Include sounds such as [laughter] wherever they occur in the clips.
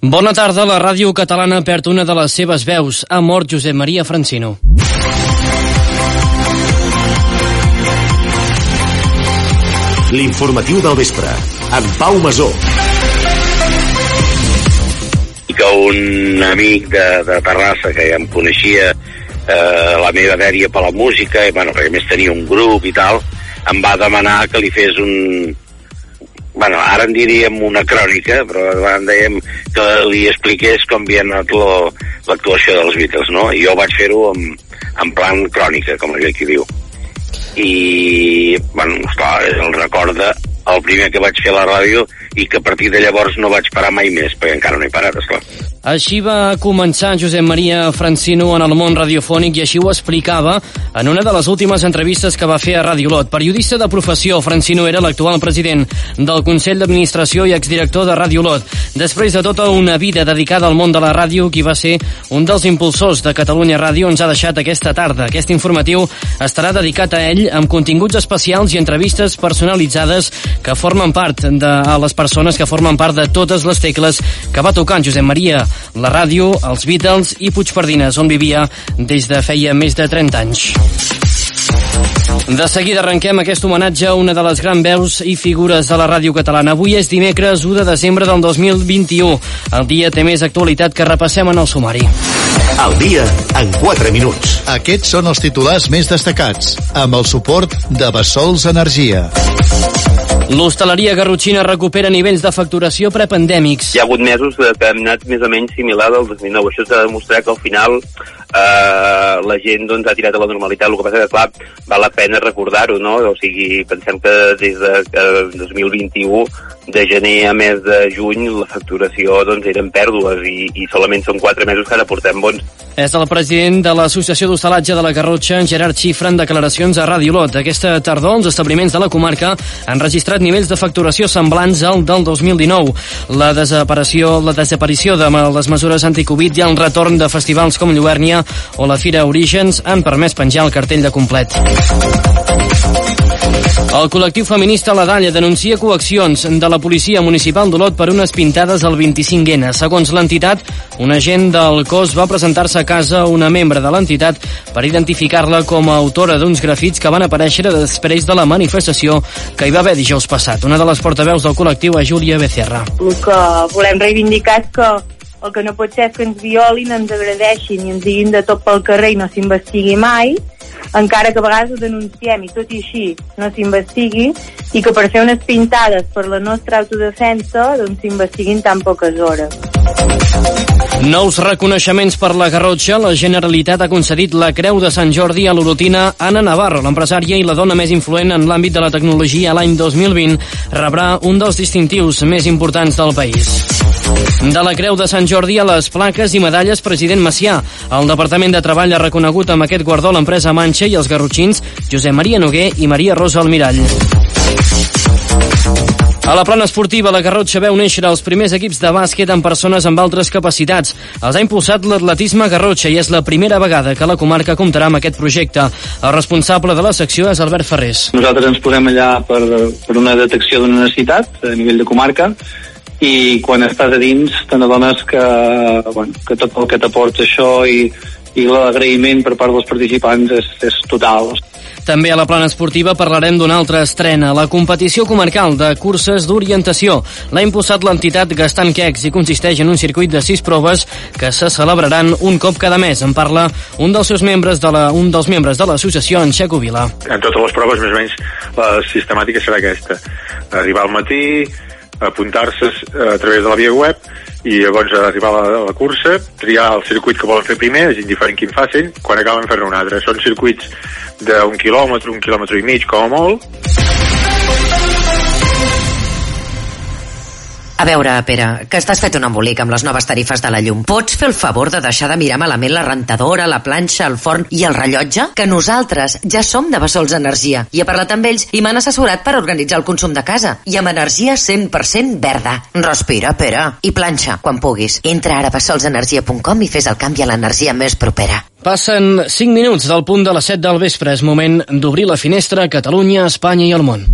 Bona tarda, la ràdio catalana perd una de les seves veus. Ha mort Josep Maria Francino. L'informatiu del vespre, amb Pau Masó. I que un amic de, de Terrassa que ja em coneixia eh, la meva dèria per la música, i, bueno, perquè més tenia un grup i tal, em va demanar que li fes un... Bueno, ara en diríem una crònica, però en dèiem que li expliqués com havia anat l'actuació dels Beatles, no? I jo vaig fer-ho en, en plan crònica, com aquell qui diu i bueno, esclar, el recorda el primer que vaig fer a la ràdio i que a partir de llavors no vaig parar mai més perquè encara no he parat, esclar així va començar Josep Maria Francino en el món radiofònic i així ho explicava en una de les últimes entrevistes que va fer a Radio Lot. Periodista de professió, Francino era l'actual president del Consell d'Administració i exdirector de Radio Lot. Després de tota una vida dedicada al món de la ràdio, qui va ser un dels impulsors de Catalunya Ràdio ens ha deixat aquesta tarda. Aquest informatiu estarà dedicat a ell amb continguts especials i entrevistes personalitzades que formen part de a les persones que formen part de totes les tecles que va tocant Josep Maria la ràdio, els Beatles i Puigpardines, on vivia des de feia més de 30 anys. De seguida arrenquem aquest homenatge a una de les grans veus i figures de la ràdio catalana. Avui és dimecres 1 de desembre del 2021. El dia té més actualitat que repassem en el sumari. El dia en 4 minuts. Aquests són els titulars més destacats, amb el suport de Bessols Energia. L'hostaleria garrotxina recupera nivells de facturació prepandèmics. Hi ha hagut mesos que hem anat més o menys similar del 2009. Això s'ha demostrat que al final eh, la gent doncs, ha tirat a la normalitat. El que passa que, clar, val la pena recordar-ho, no? O sigui, pensem que des de eh, 2021, de gener a mes de juny, la facturació doncs, eren pèrdues i, i solament són quatre mesos que ara portem bons. És el president de l'Associació d'Hostalatge de la Garrotxa, Gerard Xifra, en declaracions a Radio Lot. Aquesta tardor, els establiments de la comarca han registrat nivells de facturació semblants al del 2019. La desaparició, la desaparició de les mesures anticovid i el retorn de festivals com Lluèrnia o la Fira Orígens han permès penjar el cartell de complet. El col·lectiu feminista La Dalla denuncia coaccions de la policia municipal d'Olot per unes pintades al 25N. Segons l'entitat, un agent del cos va presentar-se a casa una membre de l'entitat per identificar-la com a autora d'uns grafits que van aparèixer després de la manifestació que hi va haver dijous passat. Una de les portaveus del col·lectiu és Júlia Becerra. El que volem reivindicar és que el que no pot ser és que ens violin, ens agradeixin i ens diguin de tot pel carrer i no s'investigui mai, encara que a vegades ho denunciem i tot i així no s'investigui i que per fer unes pintades per la nostra autodefensa doncs s'investiguin tan poques hores. Nous reconeixements per la Garrotxa. La Generalitat ha concedit la Creu de Sant Jordi a l'Orotina Anna Navarro, l'empresària i la dona més influent en l'àmbit de la tecnologia l'any 2020. Rebrà un dels distintius més importants del país. De la Creu de Sant Jordi a les plaques i medalles President Macià. El Departament de Treball ha reconegut amb aquest guardó l'empresa Manxa i els garrotxins Josep Maria Noguer i Maria Rosa Almirall. A la plana esportiva, la Garrotxa veu néixer els primers equips de bàsquet amb persones amb altres capacitats. Els ha impulsat l'atletisme Garrotxa i és la primera vegada que la comarca comptarà amb aquest projecte. El responsable de la secció és Albert Ferrés. Nosaltres ens posem allà per, per una detecció d'una necessitat a nivell de comarca i quan estàs a dins te n'adones que, bueno, que tot el que t'aporta això i, i l'agraïment per part dels participants és, és total. També a la plana esportiva parlarem d'una altra estrena, la competició comarcal de curses d'orientació. L'ha impulsat l'entitat Gastant Quecs i consisteix en un circuit de sis proves que se celebraran un cop cada mes. En parla un dels seus membres de la, un dels membres de l'associació, en Xeco Vila. En totes les proves, més o menys, la sistemàtica serà aquesta. Arribar al matí, apuntar-se a través de la via web i llavors arribar a la, a la cursa, triar el circuit que volen fer primer, és indiferent quin facin, quan acaben fer un altre. Són circuits d'un quilòmetre, un quilòmetre i mig, com a molt. A veure, Pere, que estàs fet un embolic amb les noves tarifes de la llum. Pots fer el favor de deixar de mirar malament la rentadora, la planxa, el forn i el rellotge? Que nosaltres ja som de Bessols Energia i he parlat amb ells i m'han assessorat per organitzar el consum de casa. I amb energia 100% verda. Respira, Pere. I planxa, quan puguis. Entra ara a bessolsenergia.com i fes el canvi a l'energia més propera. Passen 5 minuts del punt de les 7 del vespre. És moment d'obrir la finestra a Catalunya, Espanya i el món.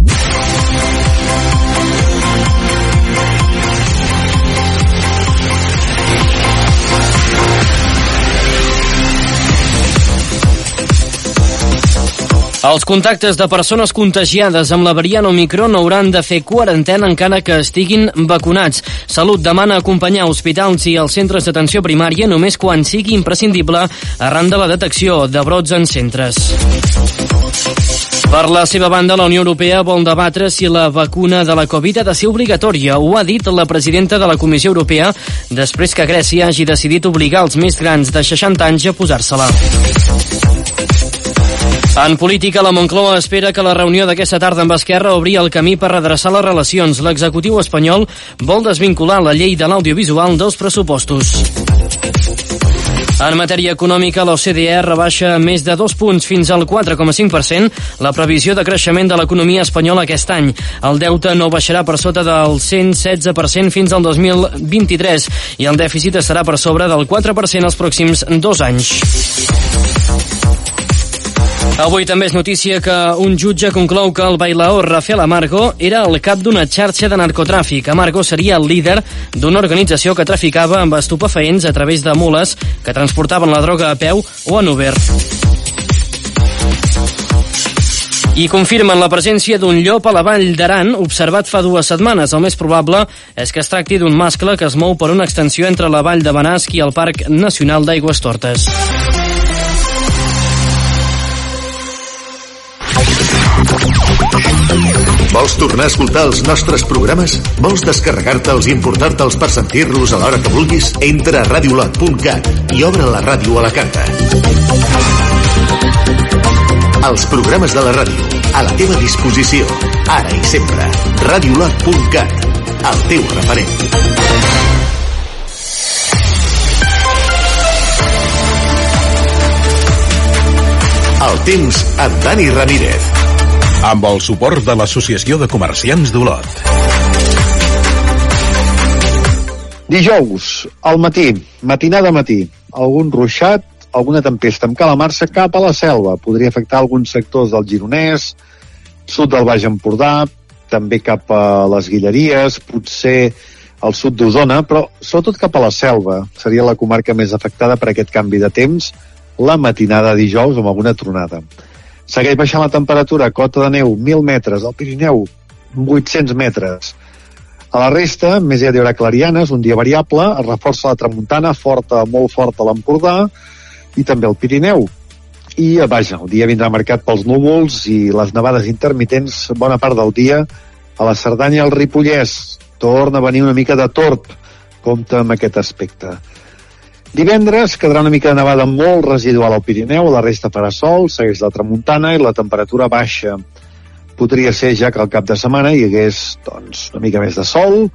Els contactes de persones contagiades amb la variant Omicron hauran de fer quarantena encara que estiguin vacunats. Salut demana acompanyar hospitals i els centres d'atenció primària només quan sigui imprescindible arran de la detecció de brots en centres. Per la seva banda, la Unió Europea vol debatre si la vacuna de la Covid ha de ser obligatòria. Ho ha dit la presidenta de la Comissió Europea després que Grècia hagi decidit obligar els més grans de 60 anys a posar-se-la. En política, la Moncloa espera que la reunió d'aquesta tarda amb Esquerra obri el camí per redreçar les relacions. L'executiu espanyol vol desvincular la llei de l'audiovisual dels pressupostos. En matèria econòmica, l'OCDE rebaixa més de dos punts fins al 4,5% la previsió de creixement de l'economia espanyola aquest any. El deute no baixarà per sota del 116% fins al 2023 i el dèficit estarà per sobre del 4% els pròxims dos anys. Avui també és notícia que un jutge conclou que el bailaor Rafael Amargo era el cap d'una xarxa de narcotràfic. Amargo seria el líder d'una organització que traficava amb estupefaents a través de mules que transportaven la droga a peu o en Uber. I confirmen la presència d'un llop a la vall d'Aran observat fa dues setmanes. El més probable és que es tracti d'un mascle que es mou per una extensió entre la vall de Benasc i el Parc Nacional d'Aigües Tortes. Vols tornar a escoltar els nostres programes? Vols descarregar-te'ls i importar-te'ls per sentir-los a l'hora que vulguis? Entra a radiolot.cat i obre la ràdio a la carta. Els programes de la ràdio, a la teva disposició, ara i sempre. radiolot.cat, el teu referent. El temps amb Dani Ramírez amb el suport de l'Associació de Comerciants d'Olot. Dijous, al matí, matinada matí, algun ruixat, alguna tempesta amb calamarsa cap a la selva. Podria afectar alguns sectors del Gironès, sud del Baix Empordà, també cap a les Guilleries, potser al sud d'Osona, però sobretot cap a la selva. Seria la comarca més afectada per aquest canvi de temps, la matinada dijous amb alguna tronada. Segueix baixant la temperatura, cota de neu 1.000 metres, al Pirineu 800 metres. A la resta, més ja hi haurà clarianes, un dia variable, es reforça la tramuntana, forta, molt forta a l'Empordà, i també al Pirineu. I, vaja, el dia vindrà marcat pels núvols i les nevades intermitents bona part del dia a la Cerdanya i al Ripollès. Torna a venir una mica de tort, compta amb aquest aspecte. Divendres quedarà una mica de nevada molt residual al Pirineu, la resta farà sol, segueix la tramuntana i la temperatura baixa. Podria ser ja que al cap de setmana hi hagués doncs, una mica més de sol,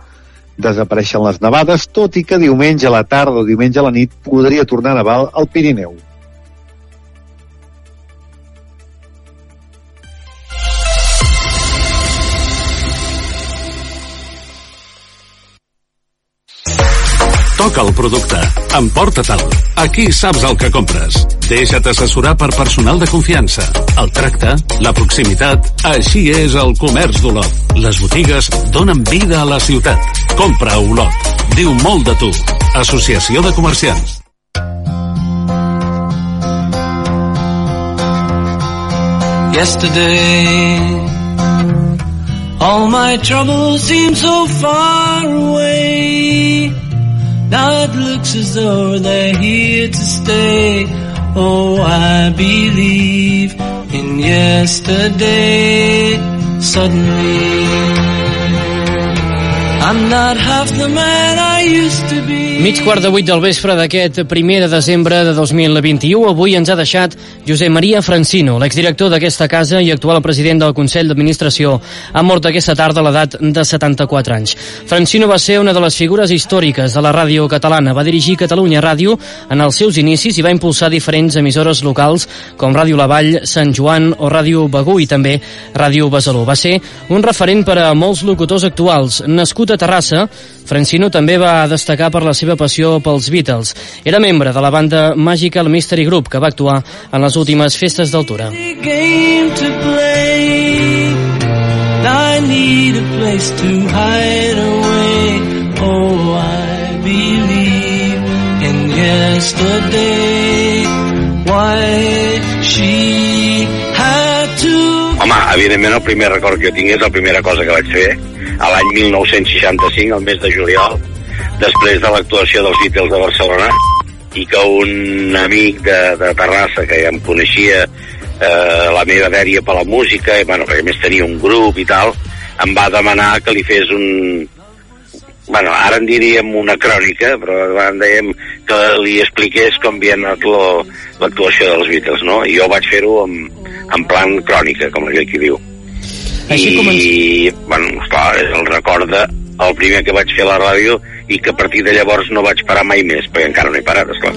desapareixen les nevades, tot i que diumenge a la tarda o diumenge a la nit podria tornar a nevar al Pirineu. Toca el producte. Emporta-te'l. Aquí saps el que compres. Deixa't assessorar per personal de confiança. El tracte, la proximitat, així és el comerç d'Olot. Les botigues donen vida a la ciutat. Compra a Olot. Diu molt de tu. Associació de Comerciants. Yesterday All my troubles seem so far away Now it looks as though they're here to stay. Oh, I believe in yesterday. Suddenly, I'm not half the man I used to be. Mig quart de vuit del vespre d'aquest primer de desembre de 2021. Avui ens ha deixat Josep Maria Francino, l'exdirector d'aquesta casa i actual president del Consell d'Administració. Ha mort aquesta tarda a l'edat de 74 anys. Francino va ser una de les figures històriques de la ràdio catalana. Va dirigir Catalunya Ràdio en els seus inicis i va impulsar diferents emissores locals com Ràdio La Vall, Sant Joan o Ràdio Begú i també Ràdio Besalú. Va ser un referent per a molts locutors actuals. Nascut a Terrassa, Francino també va destacar per la seva passió pels Beatles. Era membre de la banda Magical Mystery Group, que va actuar en les últimes festes d'altura. Oh, I believe in yesterday. Why she had to... Home, evidentment el primer record que jo tinc és la primera cosa que vaig fer a l'any 1965, al mes de juliol, després de l'actuació dels Beatles de Barcelona, i que un amic de, de Terrassa, que ja em coneixia eh, la meva dèria per la música, i, bueno, perquè més tenia un grup i tal, em va demanar que li fes un... Bueno, ara en diríem una crònica, però en dèiem que li expliqués com havia anat l'actuació dels Beatles, no? I jo vaig fer-ho en, en plan crònica, com qui diu. Així I, comença- bueno, esclar, el recorda el primer que vaig fer a la ràdio i que a partir de llavors no vaig parar mai més, perquè encara no he parat, esclar.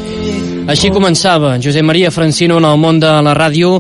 Així començava Josep Maria Francino en el món de la ràdio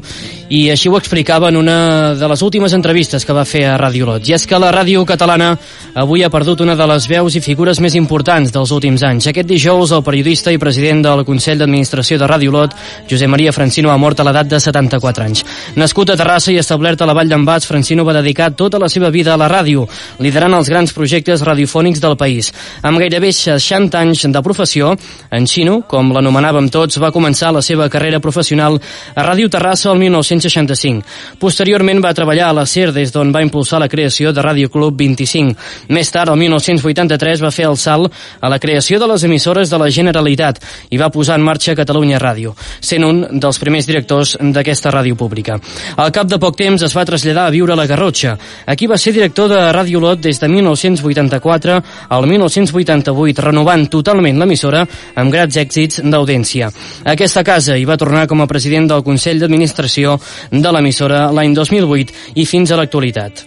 i així ho explicava en una de les últimes entrevistes que va fer a Ràdio Lot. I és que la ràdio catalana avui ha perdut una de les veus i figures més importants dels últims anys. Aquest dijous, el periodista i president del Consell d'Administració de Ràdio Lot, Josep Maria Francino, ha mort a l'edat de 74 anys. Nascut a Terrassa i establert a la Vall d'en Francino va dedicar tota la seva vida a la ràdio, liderant els grans projectes radiofònics del país. Amb gairebé 60 anys de professió, en Xino, com l'anomenàvem tots, va començar la seva carrera professional a Ràdio Terrassa el 1965. Posteriorment va treballar a la SER, des d'on va impulsar la creació de Ràdio Club 25. Més tard, el 1983, va fer el salt a la creació de les emissores de la Generalitat i va posar en marxa Catalunya Ràdio, sent un dels primers directors d'aquesta ràdio pública. Al cap de poc temps es va traslladar a viure a la Garrotxa. Aquí va ser director de Ràdio Lot des de 1984 al 1988, renovant totalment l'emissora amb grans èxits d'audiència. A aquesta casa hi va tornar com a president del Consell d'Administració de l'emissora l'any 2008 i fins a l'actualitat.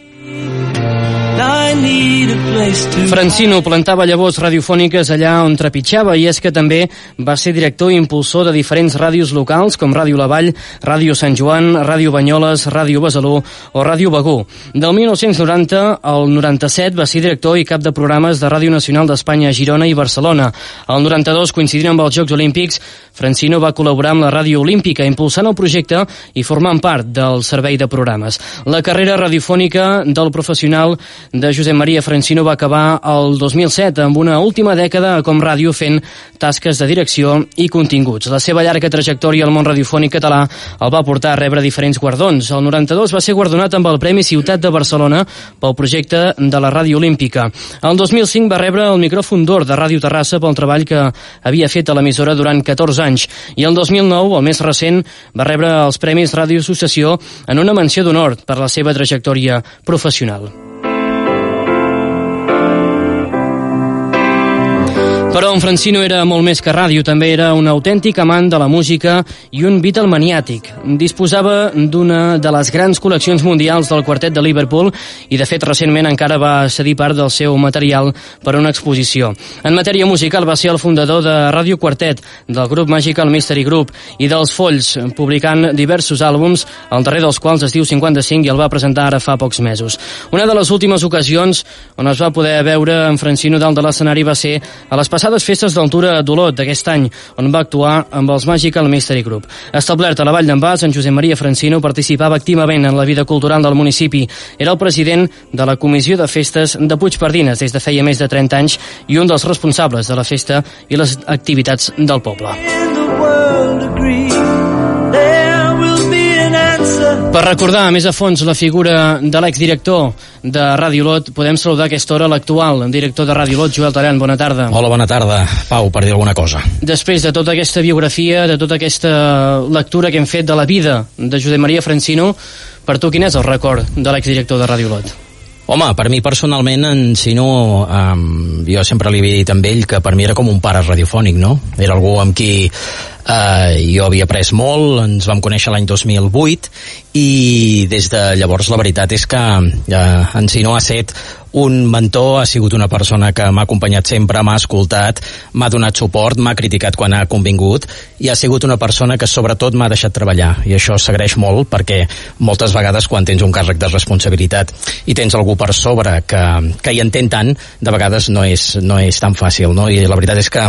Francino plantava llavors radiofòniques allà on trepitjava i és que també va ser director i impulsor de diferents ràdios locals com Ràdio La Vall, Ràdio Sant Joan, Ràdio Banyoles, Ràdio Besalú o Ràdio Begú. Del 1990 al 97 va ser director i cap de programes de Ràdio Nacional d'Espanya a Girona i Barcelona. Al 92, coincidint amb els Jocs Olímpics, Francino va col·laborar amb la Ràdio Olímpica, impulsant el projecte i formant part del servei de programes. La carrera radiofònica del professional de Josep Maria Francino va acabar el 2007 amb una última dècada com ràdio fent tasques de direcció i continguts. La seva llarga trajectòria al món radiofònic català el va portar a rebre diferents guardons. El 92 va ser guardonat amb el Premi Ciutat de Barcelona pel projecte de la Ràdio Olímpica. El 2005 va rebre el micròfon d'or de Ràdio Terrassa pel treball que havia fet a l'emissora durant 14 anys. I el 2009, el més recent, va rebre els Premis Ràdio Associació en una menció d'honor per la seva trajectòria professional. Però en Francino era molt més que ràdio, també era un autèntic amant de la música i un Beatle maniàtic. Disposava d'una de les grans col·leccions mundials del quartet de Liverpool i, de fet, recentment encara va cedir part del seu material per a una exposició. En matèria musical va ser el fundador de Ràdio Quartet, del grup Magical Mystery Group i dels Folls, publicant diversos àlbums, el darrer dels quals es diu 55 i el va presentar ara fa pocs mesos. Una de les últimes ocasions on es va poder veure en Francino dalt de l'escenari va ser a les passades festes d'altura d'Olot d'aquest any, on va actuar amb els Magical Mystery Group. Establert a la Vall d'en Bas, en Josep Maria Francino participava activament en la vida cultural del municipi. Era el president de la Comissió de Festes de Puigpardines des de feia més de 30 anys i un dels responsables de la festa i les activitats del poble. Per recordar més a fons la figura de l'exdirector de Ràdio Lot, podem saludar a aquesta hora l'actual director de Ràdio Lot, Joel Taran. Bona tarda. Hola, bona tarda. Pau, per dir alguna cosa. Després de tota aquesta biografia, de tota aquesta lectura que hem fet de la vida de Josep Maria Francino, per tu quin és el record de l'exdirector de Ràdio Lot? Home, per mi personalment, en Sino, um, jo sempre li havia dit amb ell que per mi era com un pare radiofònic, no? Era algú amb qui uh, jo havia après molt, ens vam conèixer l'any 2008 i des de llavors la veritat és que uh, en Sino ha set un mentor, ha sigut una persona que m'ha acompanyat sempre, m'ha escoltat, m'ha donat suport, m'ha criticat quan ha convingut i ha sigut una persona que sobretot m'ha deixat treballar i això s'agraeix molt perquè moltes vegades quan tens un càrrec de responsabilitat i tens algú per sobre que, que hi entén tant, de vegades no és, no és tan fàcil, no? I la veritat és que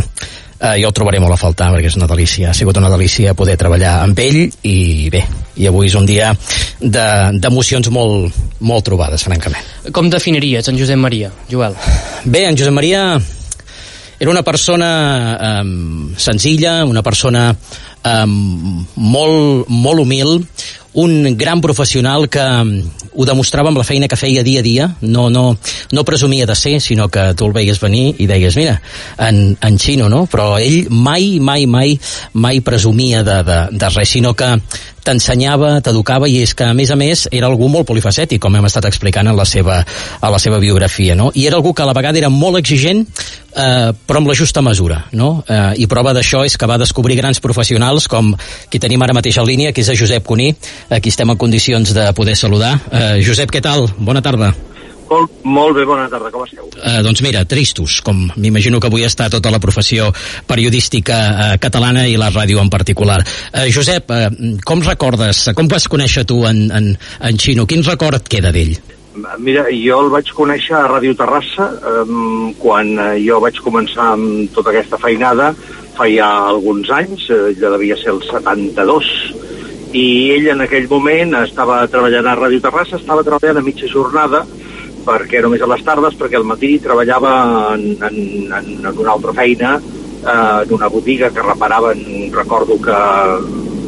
eh, jo el trobaré molt a faltar perquè és una delícia, ha sigut una delícia poder treballar amb ell i bé, i avui és un dia d'emocions de, molt, molt trobades, francament. Com definiries en Josep Maria, Joel? Bé, en Josep Maria era una persona um, senzilla, una persona um, molt, molt humil, un gran professional que ho demostrava amb la feina que feia dia a dia, no, no, no presumia de ser, sinó que tu el veies venir i deies, mira, en, en xino, no? Però ell mai, mai, mai, mai presumia de, de, de res, sinó que t'ensenyava, t'educava i és que a més a més era algú molt polifacètic com hem estat explicant en la seva, a la seva biografia no? i era algú que a la vegada era molt exigent eh, però amb la justa mesura no? eh, i prova d'això és que va descobrir grans professionals com qui tenim ara mateix en línia que és a Josep Cuní a qui estem en condicions de poder saludar eh, Josep, què tal? Bona tarda molt, molt bé, bona tarda, com esteu? Eh, doncs mira, tristos, com m'imagino que avui està tota la professió periodística eh, catalana i la ràdio en particular. Eh, Josep, eh, com recordes, com vas conèixer tu en, en, en Xino? Quin record et queda d'ell? Mira, jo el vaig conèixer a Ràdio Terrassa eh, quan eh, jo vaig començar amb tota aquesta feinada feia alguns anys, eh, ja devia ser el 72, i ell en aquell moment estava treballant a Ràdio Terrassa, estava treballant a mitja jornada, perquè només a les tardes, perquè al matí treballava en, en, en, en una altra feina, eh, en una botiga que reparaven, recordo que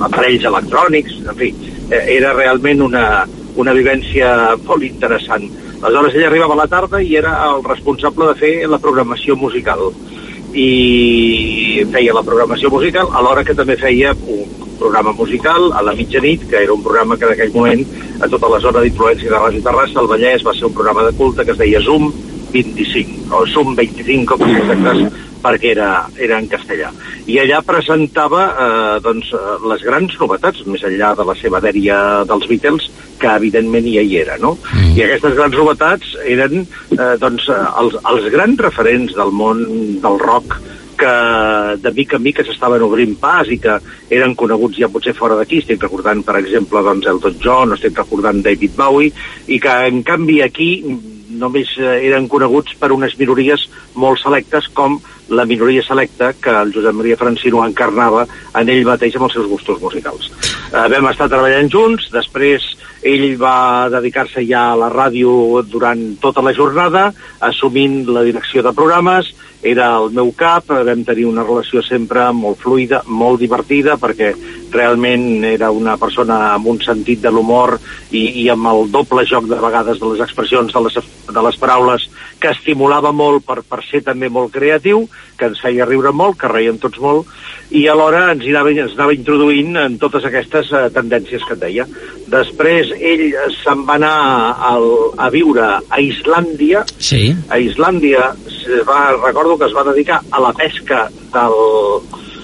aparells electrònics, en fi, eh, era realment una, una vivència molt interessant. Aleshores ell arribava a la tarda i era el responsable de fer la programació musical i feia la programació musical alhora que també feia un programa musical a la mitjanit, que era un programa que en aquell moment a tota la zona d'influència de Ràdio Terrassa, el Vallès, va ser un programa de culte que es deia Zoom 25, o Zoom 25, com exactes, perquè era, era en castellà. I allà presentava eh, doncs, eh, les grans novetats, més enllà de la seva dèria dels Beatles, que evidentment ja hi era, no? Mm. I aquestes grans novetats eren eh, doncs, els, els grans referents del món del rock que de mica en mica s'estaven obrint pas i que eren coneguts ja potser fora d'aquí. Estic recordant, per exemple, doncs, Elton John, estic recordant David Bowie, i que, en canvi, aquí només eh, eren coneguts per unes minories molt selectes com la minoria selecta que el Josep Maria Francino encarnava en ell mateix amb els seus gustos musicals. Eh, vam estar treballant junts, després ell va dedicar-se ja a la ràdio durant tota la jornada, assumint la direcció de programes, era el meu cap, vam tenir una relació sempre molt fluida, molt divertida, perquè realment era una persona amb un sentit de l'humor i, i amb el doble joc de vegades de les expressions de les, de les paraules que estimulava molt per, per ser també molt creatiu, que ens feia riure molt, que reiem tots molt, i alhora ens, anava, ens anava introduint en totes aquestes uh, tendències que et deia. Després ell se'n va anar al, a viure a Islàndia. Sí. A Islàndia va, recordo que es va dedicar a la pesca del,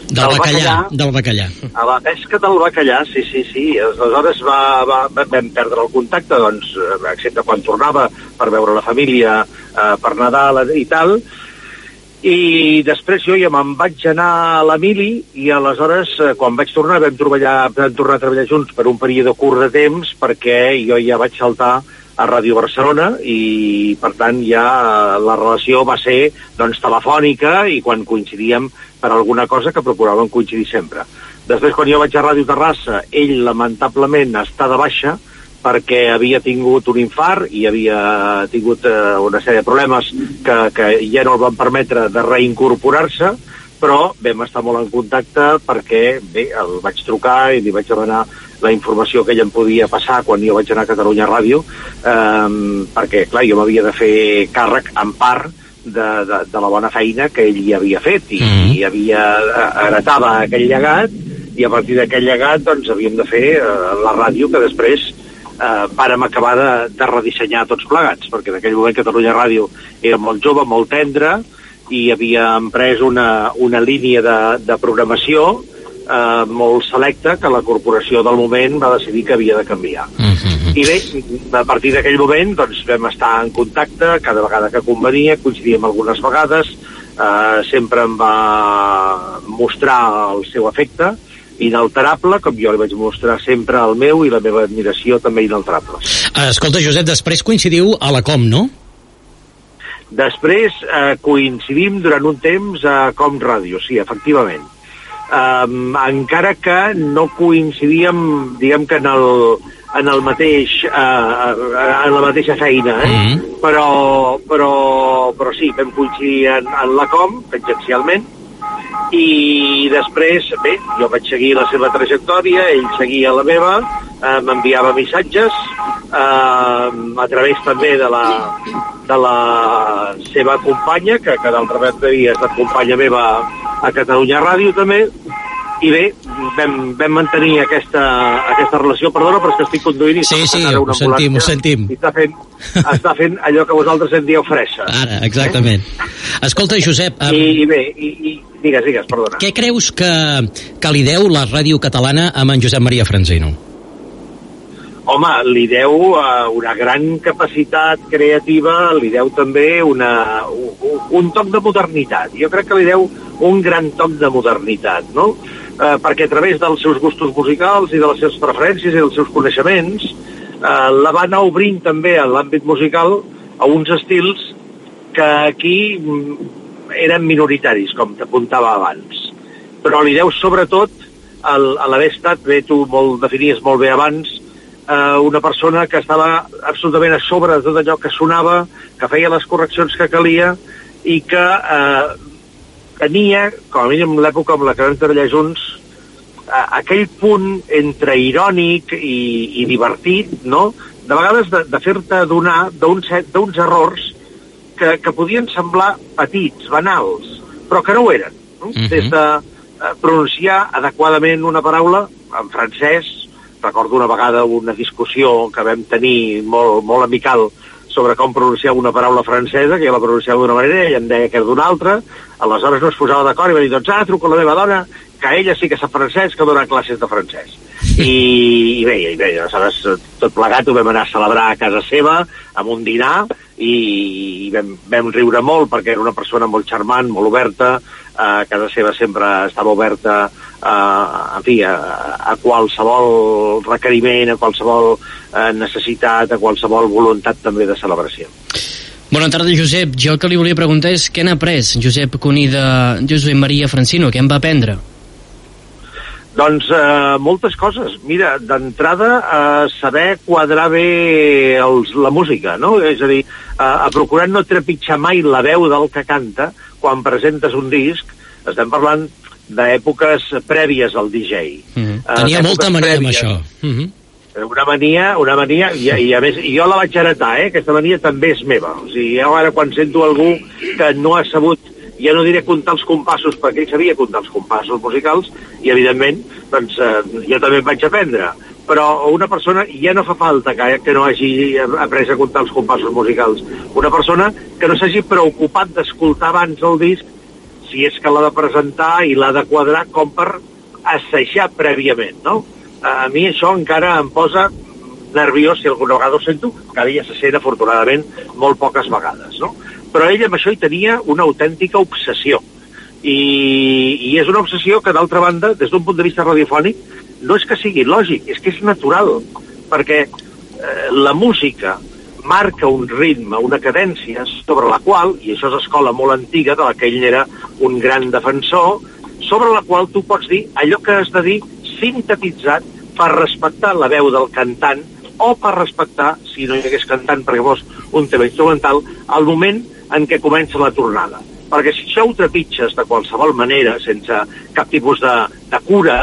del, del bacallà, bacallà, del bacallà. A la pesca del bacallà, sí, sí, sí. Aleshores va, va, vam perdre el contacte, doncs, excepte quan tornava per veure la família eh, per Nadal i tal, i després jo ja me'n vaig anar a la Mili i aleshores eh, quan vaig tornar vam, treballar, vam tornar a treballar junts per un període curt de temps perquè jo ja vaig saltar a Ràdio Barcelona i per tant ja la relació va ser doncs telefònica i quan coincidíem per alguna cosa que procuràvem coincidir sempre. Després quan jo vaig a Ràdio Terrassa ell lamentablement està de baixa perquè havia tingut un infart i havia tingut eh, una sèrie de problemes que, que ja no el van permetre de reincorporar-se, però vam estar molt en contacte perquè bé, el vaig trucar i li vaig demanar la informació que ell em podia passar quan jo vaig anar a Catalunya Ràdio, eh, perquè, clar, jo m'havia de fer càrrec en part de, de, de la bona feina que ell hi havia fet i, mm -hmm. i havia eh, heretava aquell llegat i a partir d'aquell llegat doncs havíem de fer eh, la ràdio que després eh, vàrem acabar de, de redissenyar tots plegats, perquè en aquell moment Catalunya Ràdio era molt jove, molt tendre, i havia emprès una, una línia de, de programació eh, molt selecta que la corporació del moment va decidir que havia de canviar. I bé, a partir d'aquell moment doncs, vam estar en contacte cada vegada que convenia, coincidíem algunes vegades, eh, sempre em va mostrar el seu afecte, inalterable, com jo li vaig mostrar sempre el meu i la meva admiració també inalterable. Escolta, Josep, després coincidiu a la Com, no? Després eh, coincidim durant un temps a Com Ràdio, sí, efectivament. Um, encara que no coincidíem, diguem que en el, en el mateix, uh, en la mateixa feina, eh? Mm -hmm. però, però, però sí, vam coincidir en, en la Com, tangencialment, i després, bé, jo vaig seguir la seva trajectòria, ell seguia la meva, eh, m'enviava missatges eh, a través també de la, de la seva companya, que, que d'altra banda havia estat companya meva a Catalunya Ràdio també, i bé, vam, vam mantenir aquesta, aquesta relació. Perdona, però és que estic conduint i Sí, sí, ara ho una sentim, ho sentim. I està fent, està fent allò que vosaltres en dieu fressa. Ara, exactament. Escolta, Josep, I, um, i bé, i, i digues, digues, perdona. què creus que, que li deu la ràdio catalana amb en Josep Maria Franzino? Home, li deu uh, una gran capacitat creativa, li deu també una, un, un toc de modernitat. Jo crec que li deu un gran toc de modernitat, no? Uh, perquè a través dels seus gustos musicals i de les seves preferències i dels seus coneixements uh, la va anar obrint també en l'àmbit musical a uns estils que aquí mm, eren minoritaris, com t'apuntava abans. Però li deu sobretot a l'haver estat, bé, tu molt definies molt bé abans, eh, una persona que estava absolutament a sobre de tot allò que sonava, que feia les correccions que calia i que eh, tenia, com a mínim l'època amb la que vam treballar junts, aquell punt entre irònic i, i divertit, no? de vegades de, de fer-te adonar d'uns errors que, que podien semblar petits, banals, però que no ho eren. No? Mhm. Des de eh, pronunciar adequadament una paraula en francès, recordo una vegada una discussió que vam tenir molt, molt amical sobre com pronunciar una paraula francesa, que jo la pronunciava d'una manera i em deia que era d'una altra, aleshores no es posava d'acord i va dir, doncs ara truco a la meva dona, que ella sí que sap francès, que dona classes de francès. I, i bé, i bé, aleshores tot plegat ho vam anar a celebrar a casa seva, amb un dinar, i, i vam, vam riure molt perquè era una persona molt charmant, molt oberta, a casa seva sempre estava oberta a, en fi, a, a qualsevol requeriment, a qualsevol eh, necessitat, a qualsevol voluntat també de celebració. Bona tarda, Josep. Jo el que li volia preguntar és què n'ha après Josep Cuní de Josep Maria Francino? Què en va aprendre? Doncs eh, moltes coses. Mira, d'entrada, eh, saber quadrar bé els, la música, no? És a dir, eh, a procurar no trepitjar mai la veu del que canta quan presentes un disc. Estem parlant d'èpoques prèvies al DJ. Mm -hmm. Eh, Tenia molta mania amb prèvies. això. Mm -hmm. Una mania, una mania, i, i a més, jo la vaig heretar, eh? Aquesta mania també és meva. O sigui, jo ara quan sento algú que no ha sabut, ja no diré comptar els compassos, perquè ell sabia comptar els compassos musicals, i evidentment, doncs, eh, jo també vaig aprendre. Però una persona, ja no fa falta que, que no hagi après a comptar els compassos musicals. Una persona que no s'hagi preocupat d'escoltar abans el disc, si és que l'ha de presentar i l'ha de quadrar com per assajar prèviament, no? A mi això encara em posa nerviós si alguna vegada ho sento, cada dia se sent afortunadament molt poques vegades, no? Però ell amb això hi tenia una autèntica obsessió. I, i és una obsessió que, d'altra banda, des d'un punt de vista radiofònic, no és que sigui lògic, és que és natural, perquè eh, la música marca un ritme, una cadència sobre la qual, i això és escola molt antiga, de la que ell era un gran defensor, sobre la qual tu pots dir allò que has de dir sintetitzat per respectar la veu del cantant o per respectar, si no hi hagués cantant perquè fos un tema instrumental, el moment en què comença la tornada. Perquè si això ho trepitges de qualsevol manera, sense cap tipus de, de cura,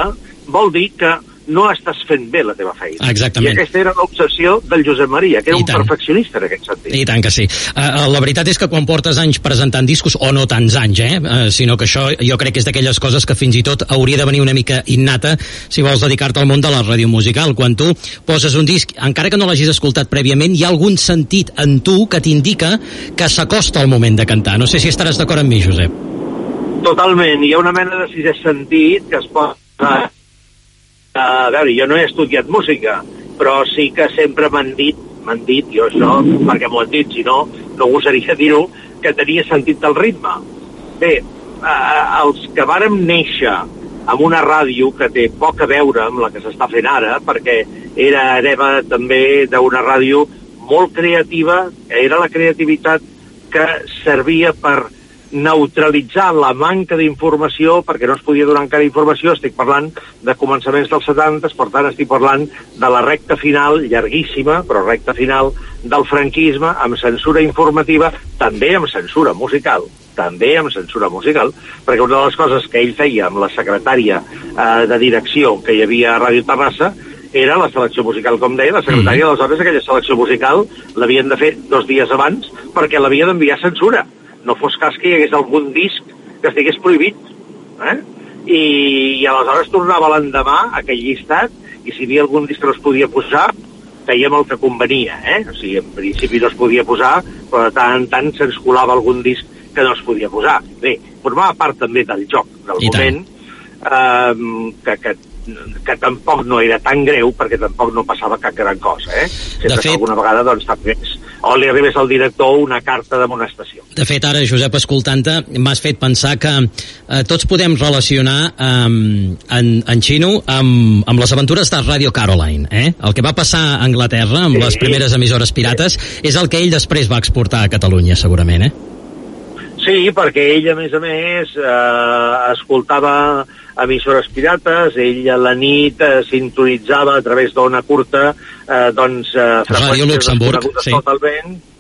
vol dir que no estàs fent bé la teva feina. Exactament. I aquesta era l'obsessió del Josep Maria, que era I un tant. perfeccionista en aquest sentit. I tant que sí. Uh, la veritat és que quan portes anys presentant discos, o no tants anys, eh? Uh, sinó que això jo crec que és d'aquelles coses que fins i tot hauria de venir una mica innata si vols dedicar-te al món de la ràdio musical. Quan tu poses un disc, encara que no l'hagis escoltat prèviament, hi ha algun sentit en tu que t'indica que s'acosta el moment de cantar. No sé si estaràs d'acord amb mi, Josep. Totalment, hi ha una mena de sisè sentit que es pot... a veure, jo no he estudiat música, però sí que sempre m'han dit, m'han dit, jo això, perquè m'ho han dit, si no, no gosaria [laughs] dir-ho, que tenia sentit del ritme. Bé, eh, els que vàrem néixer amb una ràdio que té poc a veure amb la que s'està fent ara, perquè era hereva també d'una ràdio molt creativa, era la creativitat que servia per neutralitzar la manca d'informació, perquè no es podia donar encara informació, estic parlant de començaments dels 70, per tant estic parlant de la recta final, llarguíssima, però recta final, del franquisme, amb censura informativa, també amb censura musical també amb censura musical, perquè una de les coses que ell feia amb la secretària eh, de direcció que hi havia a Ràdio Terrassa era la selecció musical, com deia, la secretària, mm. aleshores aquella selecció musical l'havien de fer dos dies abans perquè l'havia d'enviar censura. No fos cas que hi hagués algun disc que estigués prohibit. Eh? I, I aleshores tornava l'endemà aquell llistat i si hi havia algun disc que no es podia posar, fèiem el que convenia, eh? O sigui, en principi no es podia posar, però de tant en tant se'ns colava algun disc que no es podia posar. Bé, formava part també del joc, del I moment, eh, que, que, que tampoc no era tan greu perquè tampoc no passava cap gran cosa, eh? Sempre fet- que alguna vegada doncs també o li arribés al director una carta d'amonestació. De fet, ara, Josep, escoltant-te, m'has fet pensar que eh, tots podem relacionar eh, en, en Xino amb, amb les aventures de Radio Caroline. Eh? El que va passar a Anglaterra amb Sí. les primeres emissores pirates és el que ell després va exportar a Catalunya, segurament, eh? Sí, perquè ell, a més a més, eh, escoltava emissores pirates, ell a la nit eh, sintonitzava a través d'ona curta eh, doncs, eh, freqüències Luxemburg, sí. totalment, mm?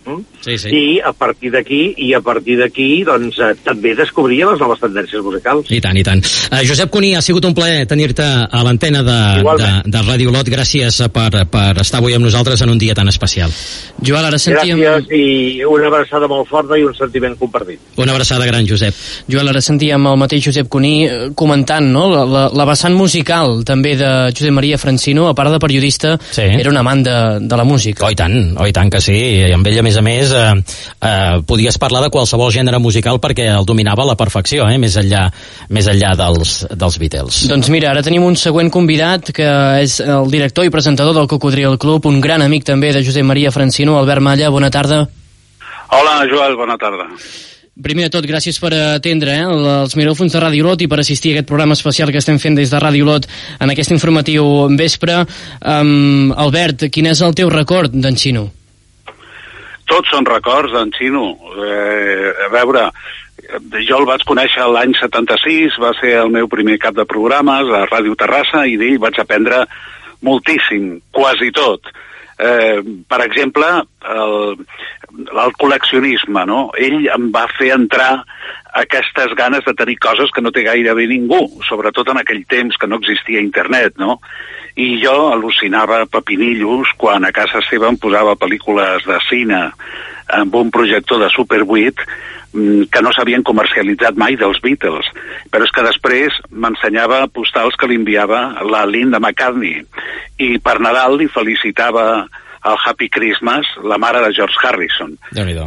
Sí, sí. i a partir d'aquí i a partir d'aquí doncs, eh, també descobria les noves tendències musicals. I tant, i tant. Uh, Josep Cuní, ha sigut un plaer tenir-te a l'antena de, de, Igualment. de Ràdio Lot. Gràcies per, per estar avui amb nosaltres en un dia tan especial. Joel, ara sentíem... Gràcies i una abraçada molt forta i un sentiment compartit. Una abraçada gran, Josep. Joel, ara sentíem el mateix Josep Cuní eh, comentant no? la, la, la vessant musical també de Josep Maria Francino, a part de periodista, Sí. era un amant de, de la música. Oh, i tant, oh, i tant que sí. I amb ell, a més a més, eh, eh, podies parlar de qualsevol gènere musical perquè el dominava a la perfecció, eh? més enllà, més enllà dels, dels Beatles. Doncs mira, ara tenim un següent convidat que és el director i presentador del Cocodril Club, un gran amic també de Josep Maria Francino, Albert Malla, bona tarda. Hola, Joel, bona tarda. Primer de tot, gràcies per atendre eh, els micròfons de Ràdio Lot i per assistir a aquest programa especial que estem fent des de Ràdio Lot en aquest informatiu vespre. Um, Albert, quin és el teu record d'en Xino? Tots són records d'en Xino. Eh, a veure, jo el vaig conèixer l'any 76, va ser el meu primer cap de programes a Ràdio Terrassa i d'ell vaig aprendre moltíssim, quasi tot. Per exemple, el, el col·leccionisme, no? Ell em va fer entrar aquestes ganes de tenir coses que no té gairebé ningú, sobretot en aquell temps que no existia internet, no? I jo al·lucinava pepinillos quan a casa seva em posava pel·lícules de cine amb un projector de Super 8 mm, que no s'havien comercialitzat mai dels Beatles. Però és que després m'ensenyava postals que li enviava la Linda McCartney i per Nadal li felicitava el Happy Christmas, la mare de George Harrison.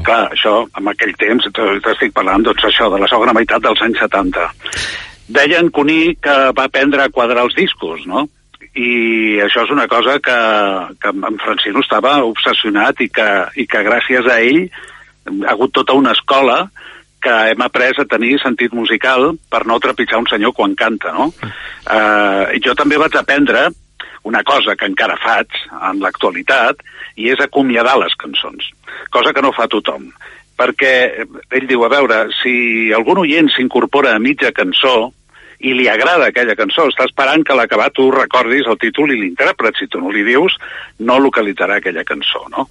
Clar, això, en aquell temps, t'estic parlant, doncs això, de la segona meitat dels anys 70. Deien Cuní que va aprendre a quadrar els discos, no? I això és una cosa que, que en Francino estava obsessionat i que, i que gràcies a ell ha hagut tota una escola que hem après a tenir sentit musical per no trepitjar un senyor quan canta, no? Eh, jo també vaig aprendre una cosa que encara faig en l'actualitat i és acomiadar les cançons, cosa que no fa tothom. Perquè ell diu, a veure, si algun oient s'incorpora a mitja cançó i li agrada aquella cançó, està esperant que a l'acabar tu recordis el títol i l'intèrpret, si tu no li dius, no localitzarà aquella cançó, no?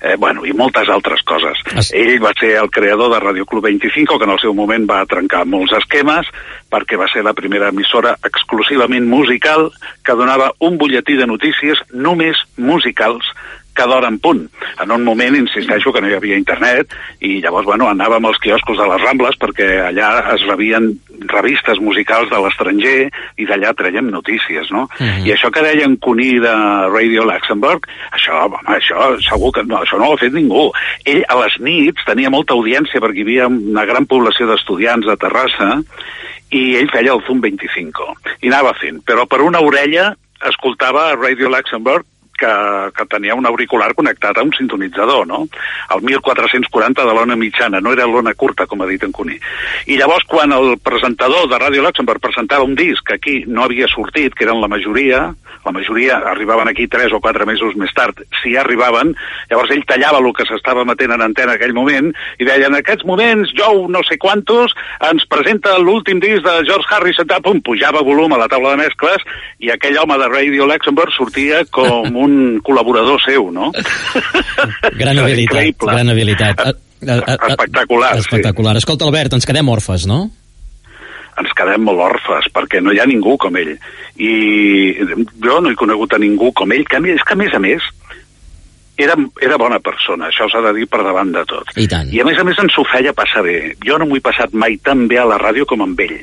Eh, bueno, i moltes altres coses. Es... Ell va ser el creador de Radio Club 25, que en el seu moment va trencar molts esquemes, perquè va ser la primera emissora exclusivament musical que donava un butlletí de notícies només musicals cada hora en punt. En un moment, insisteixo, que no hi havia internet i llavors, bueno, anàvem als quioscos de les Rambles perquè allà es rebien revistes musicals de l'estranger i d'allà traiem notícies, no? Uh -huh. I això que deia en Cuní de Radio Luxemburg, això, home, això segur que no, això no ho ha fet ningú. Ell a les nits tenia molta audiència perquè hi havia una gran població d'estudiants a Terrassa i ell feia el Zoom 25 i anava fent, però per una orella escoltava Radio Luxemburg que, que tenia un auricular connectat a un sintonitzador, no? El 1440 de l'ona mitjana, no era l'ona curta, com ha dit en Cuní. I llavors, quan el presentador de Ràdio Luxemburg presentava un disc que aquí no havia sortit, que eren la majoria, la majoria arribaven aquí tres o quatre mesos més tard, si arribaven, llavors ell tallava el que s'estava matent en antena en aquell moment i deia, en aquests moments, Joe no sé quantos ens presenta l'últim disc de George Harrison, pum, pujava volum a la taula de mescles i aquell home de Radio Luxemburg sortia com [laughs] un col·laborador seu, no? [laughs] Gran habilitat, gran habilitat. Espectacular, Espectacular. Sí. Escolta, Albert, ens quedem orfes, no? ens quedem molt orfes, perquè no hi ha ningú com ell. I jo no he conegut a ningú com ell, que a més, és que a més a més era, era bona persona, això s'ha de dir per davant de tot. I tant. I a més a més ens ho feia passar bé. Jo no m'ho he passat mai tan bé a la ràdio com amb ell.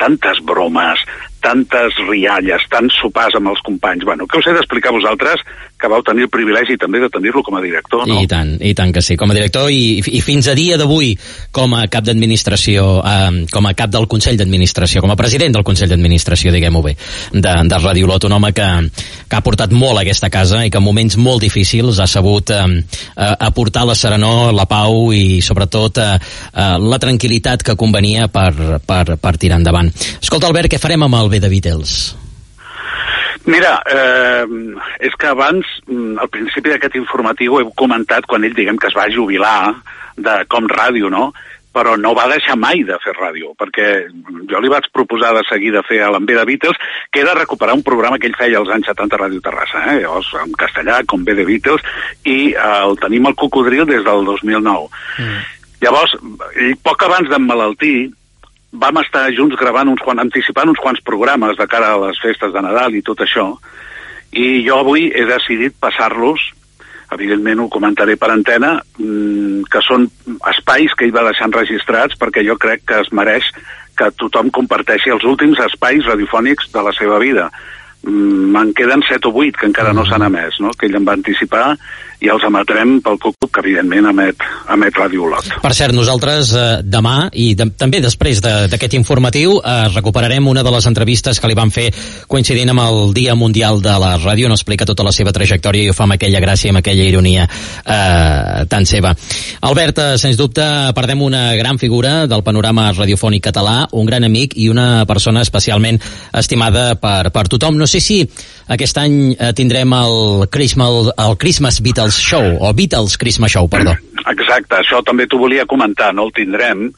Tantes bromes, tantes rialles, tants sopars amb els companys. Bueno, què us he d'explicar a vosaltres que vau tenir el privilegi també de tenir-lo com a director, no? I tant, i tant que sí, com a director i, i fins a dia d'avui com a cap d'administració, eh, com a cap del Consell d'Administració, com a president del Consell d'Administració, diguem-ho bé, de, de Radio Lot, un home que, que ha portat molt a aquesta casa i que en moments molt difícils ha sabut eh, eh, aportar la serenor, la pau i sobretot eh, eh, la tranquil·litat que convenia per, per, per tirar endavant. Escolta, Albert, què farem amb el bé de Beatles? Mira, eh, és que abans, mm, al principi d'aquest informatiu, he comentat quan ell, diguem, que es va jubilar de Com Ràdio, no?, però no va deixar mai de fer ràdio, perquè jo li vaig proposar de seguir de fer a l'Envé de Beatles, que era recuperar un programa que ell feia als anys 70 a Ràdio Terrassa, eh? llavors en castellà, com bé de Beatles, i eh, el tenim al Cocodril des del 2009. Mm. Llavors, ell, poc abans d'emmalaltir, vam estar junts gravant uns quants, anticipant uns quants programes de cara a les festes de Nadal i tot això, i jo avui he decidit passar-los, evidentment ho comentaré per antena, mmm, que són espais que ell va deixar enregistrats perquè jo crec que es mereix que tothom comparteixi els últims espais radiofònics de la seva vida. Mm, me'n queden 7 o 8 que encara no s'han emès, no? que ell em va anticipar i els emetrem pel CUCUC, que evidentment emet, emet Ràdio Olot. Per cert, nosaltres eh, demà i de, també després d'aquest de, informatiu eh, recuperarem una de les entrevistes que li van fer coincidint amb el Dia Mundial de la Ràdio, no explica tota la seva trajectòria i ho fa amb aquella gràcia i amb aquella ironia eh, tan seva. Albert, eh, sens dubte, perdem una gran figura del panorama radiofònic català, un gran amic i una persona especialment estimada per, per tothom. No sé si aquest any eh, tindrem el Christmas, el Christmas Beatles Beatles Show, o Beatles Christmas Show, perdó. Exacte, això també t'ho volia comentar, no el tindrem,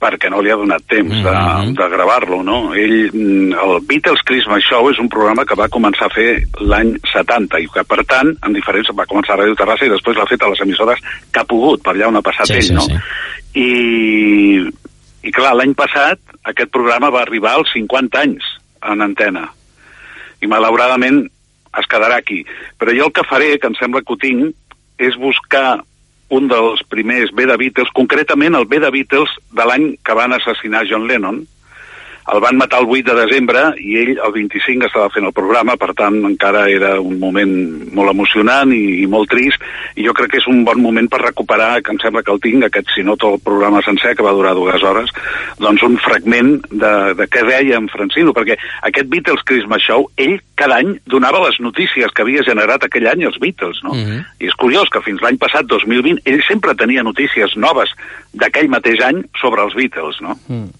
perquè no li ha donat temps mm -hmm. de, de gravar-lo, no? Ell, mm, el Beatles Christmas Show és un programa que va començar a fer l'any 70 i que, per tant, en diferents, va començar a Ràdio Terrassa i després l'ha fet a les emissores que ha pogut, per allà on ha passat sí, ell, sí, no? Sí. I, i clar, l'any passat aquest programa va arribar als 50 anys en antena i malauradament es quedarà aquí. Però jo el que faré, que em sembla que ho tinc, és buscar un dels primers B de Beatles, concretament el B de Beatles de l'any que van assassinar John Lennon, el van matar el 8 de desembre i ell el 25 estava fent el programa, per tant encara era un moment molt emocionant i, i molt trist, i jo crec que és un bon moment per recuperar, que em sembla que el tinc, aquest, si no tot el programa sencer, que va durar dues hores, doncs un fragment de, de què deia en Francino, perquè aquest Beatles Christmas Show, ell cada any donava les notícies que havia generat aquell any els Beatles, no? Mm -hmm. I és curiós que fins l'any passat, 2020, ell sempre tenia notícies noves d'aquell mateix any sobre els Beatles, no? Mm.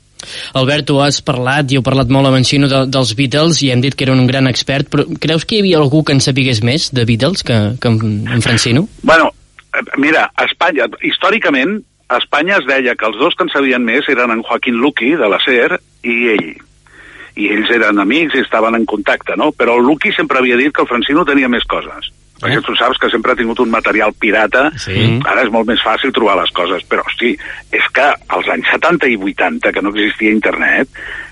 Albert, tu has parlat, i heu parlat molt amb en Xino de, dels Beatles, i hem dit que era un gran expert, però creus que hi havia algú que en sapigués més de Beatles que, que en, en Francino? Bueno, eh, mira, a Espanya, històricament, a Espanya es deia que els dos que en sabien més eren en Joaquín Luqui, de la SER, i ell. i ells eren amics i estaven en contacte, no? Però el Luqui sempre havia dit que el Francino tenia més coses. Perquè tu saps que sempre ha tingut un material pirata, Sí. ara és molt més fàcil trobar les coses, però hosti, és que als anys 70 i 80, que no existia internet,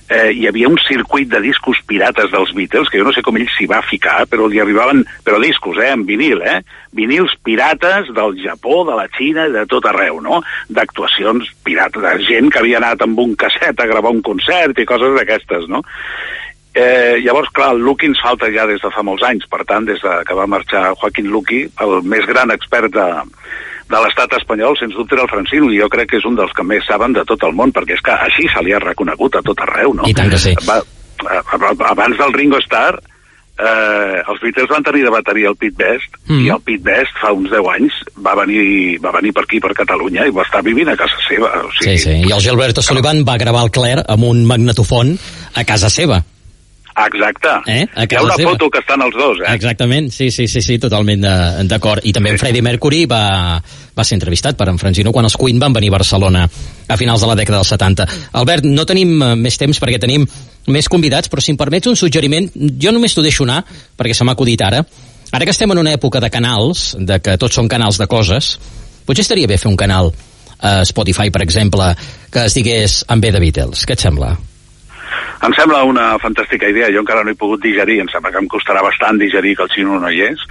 eh, hi havia un circuit de discos pirates dels Beatles, que jo no sé com ell s'hi va ficar, però li arribaven, però discos, eh, en vinil, eh? Vinils pirates del Japó, de la Xina de tot arreu, no? D'actuacions pirates, de gent que havia anat amb un casset a gravar un concert i coses d'aquestes, no? Eh, llavors, clar, el Luqui ens falta ja des de fa molts anys, per tant, des de que va marxar Joaquín Luqui, el més gran expert de, de l'estat espanyol, sens dubte era el Francino, i jo crec que és un dels que més saben de tot el món, perquè és que així se li ha reconegut a tot arreu, no? I tant que sí. Va, abans del Ringo Starr, eh, els Beatles van tenir de bateria el Pete Best, Mm. i el Pete Best fa uns 10 anys va venir, va venir per aquí, per Catalunya, i va estar vivint a casa seva. O sigui, Sí, sí. I el Gilberto Sullivan va gravar el Claire amb un magnetofon a casa seva. Exacte. Eh? A Hi ha casa una seva. foto que estan els dos, eh? Exactament, sí, sí, sí, sí totalment d'acord. I també en Freddie Mercury va, va ser entrevistat per en Francino quan els Queen van venir a Barcelona a finals de la dècada dels 70. Albert, no tenim eh, més temps perquè tenim més convidats, però si em permets un suggeriment, jo només t'ho deixo anar, perquè se m'ha acudit ara. Ara que estem en una època de canals, de que tots són canals de coses, potser estaria bé fer un canal a Spotify, per exemple, que es digués En ve de Beatles. Què et sembla? Em sembla una fantàstica idea. Jo encara no he pogut digerir, em sembla que em costarà bastant digerir que el xino no hi és,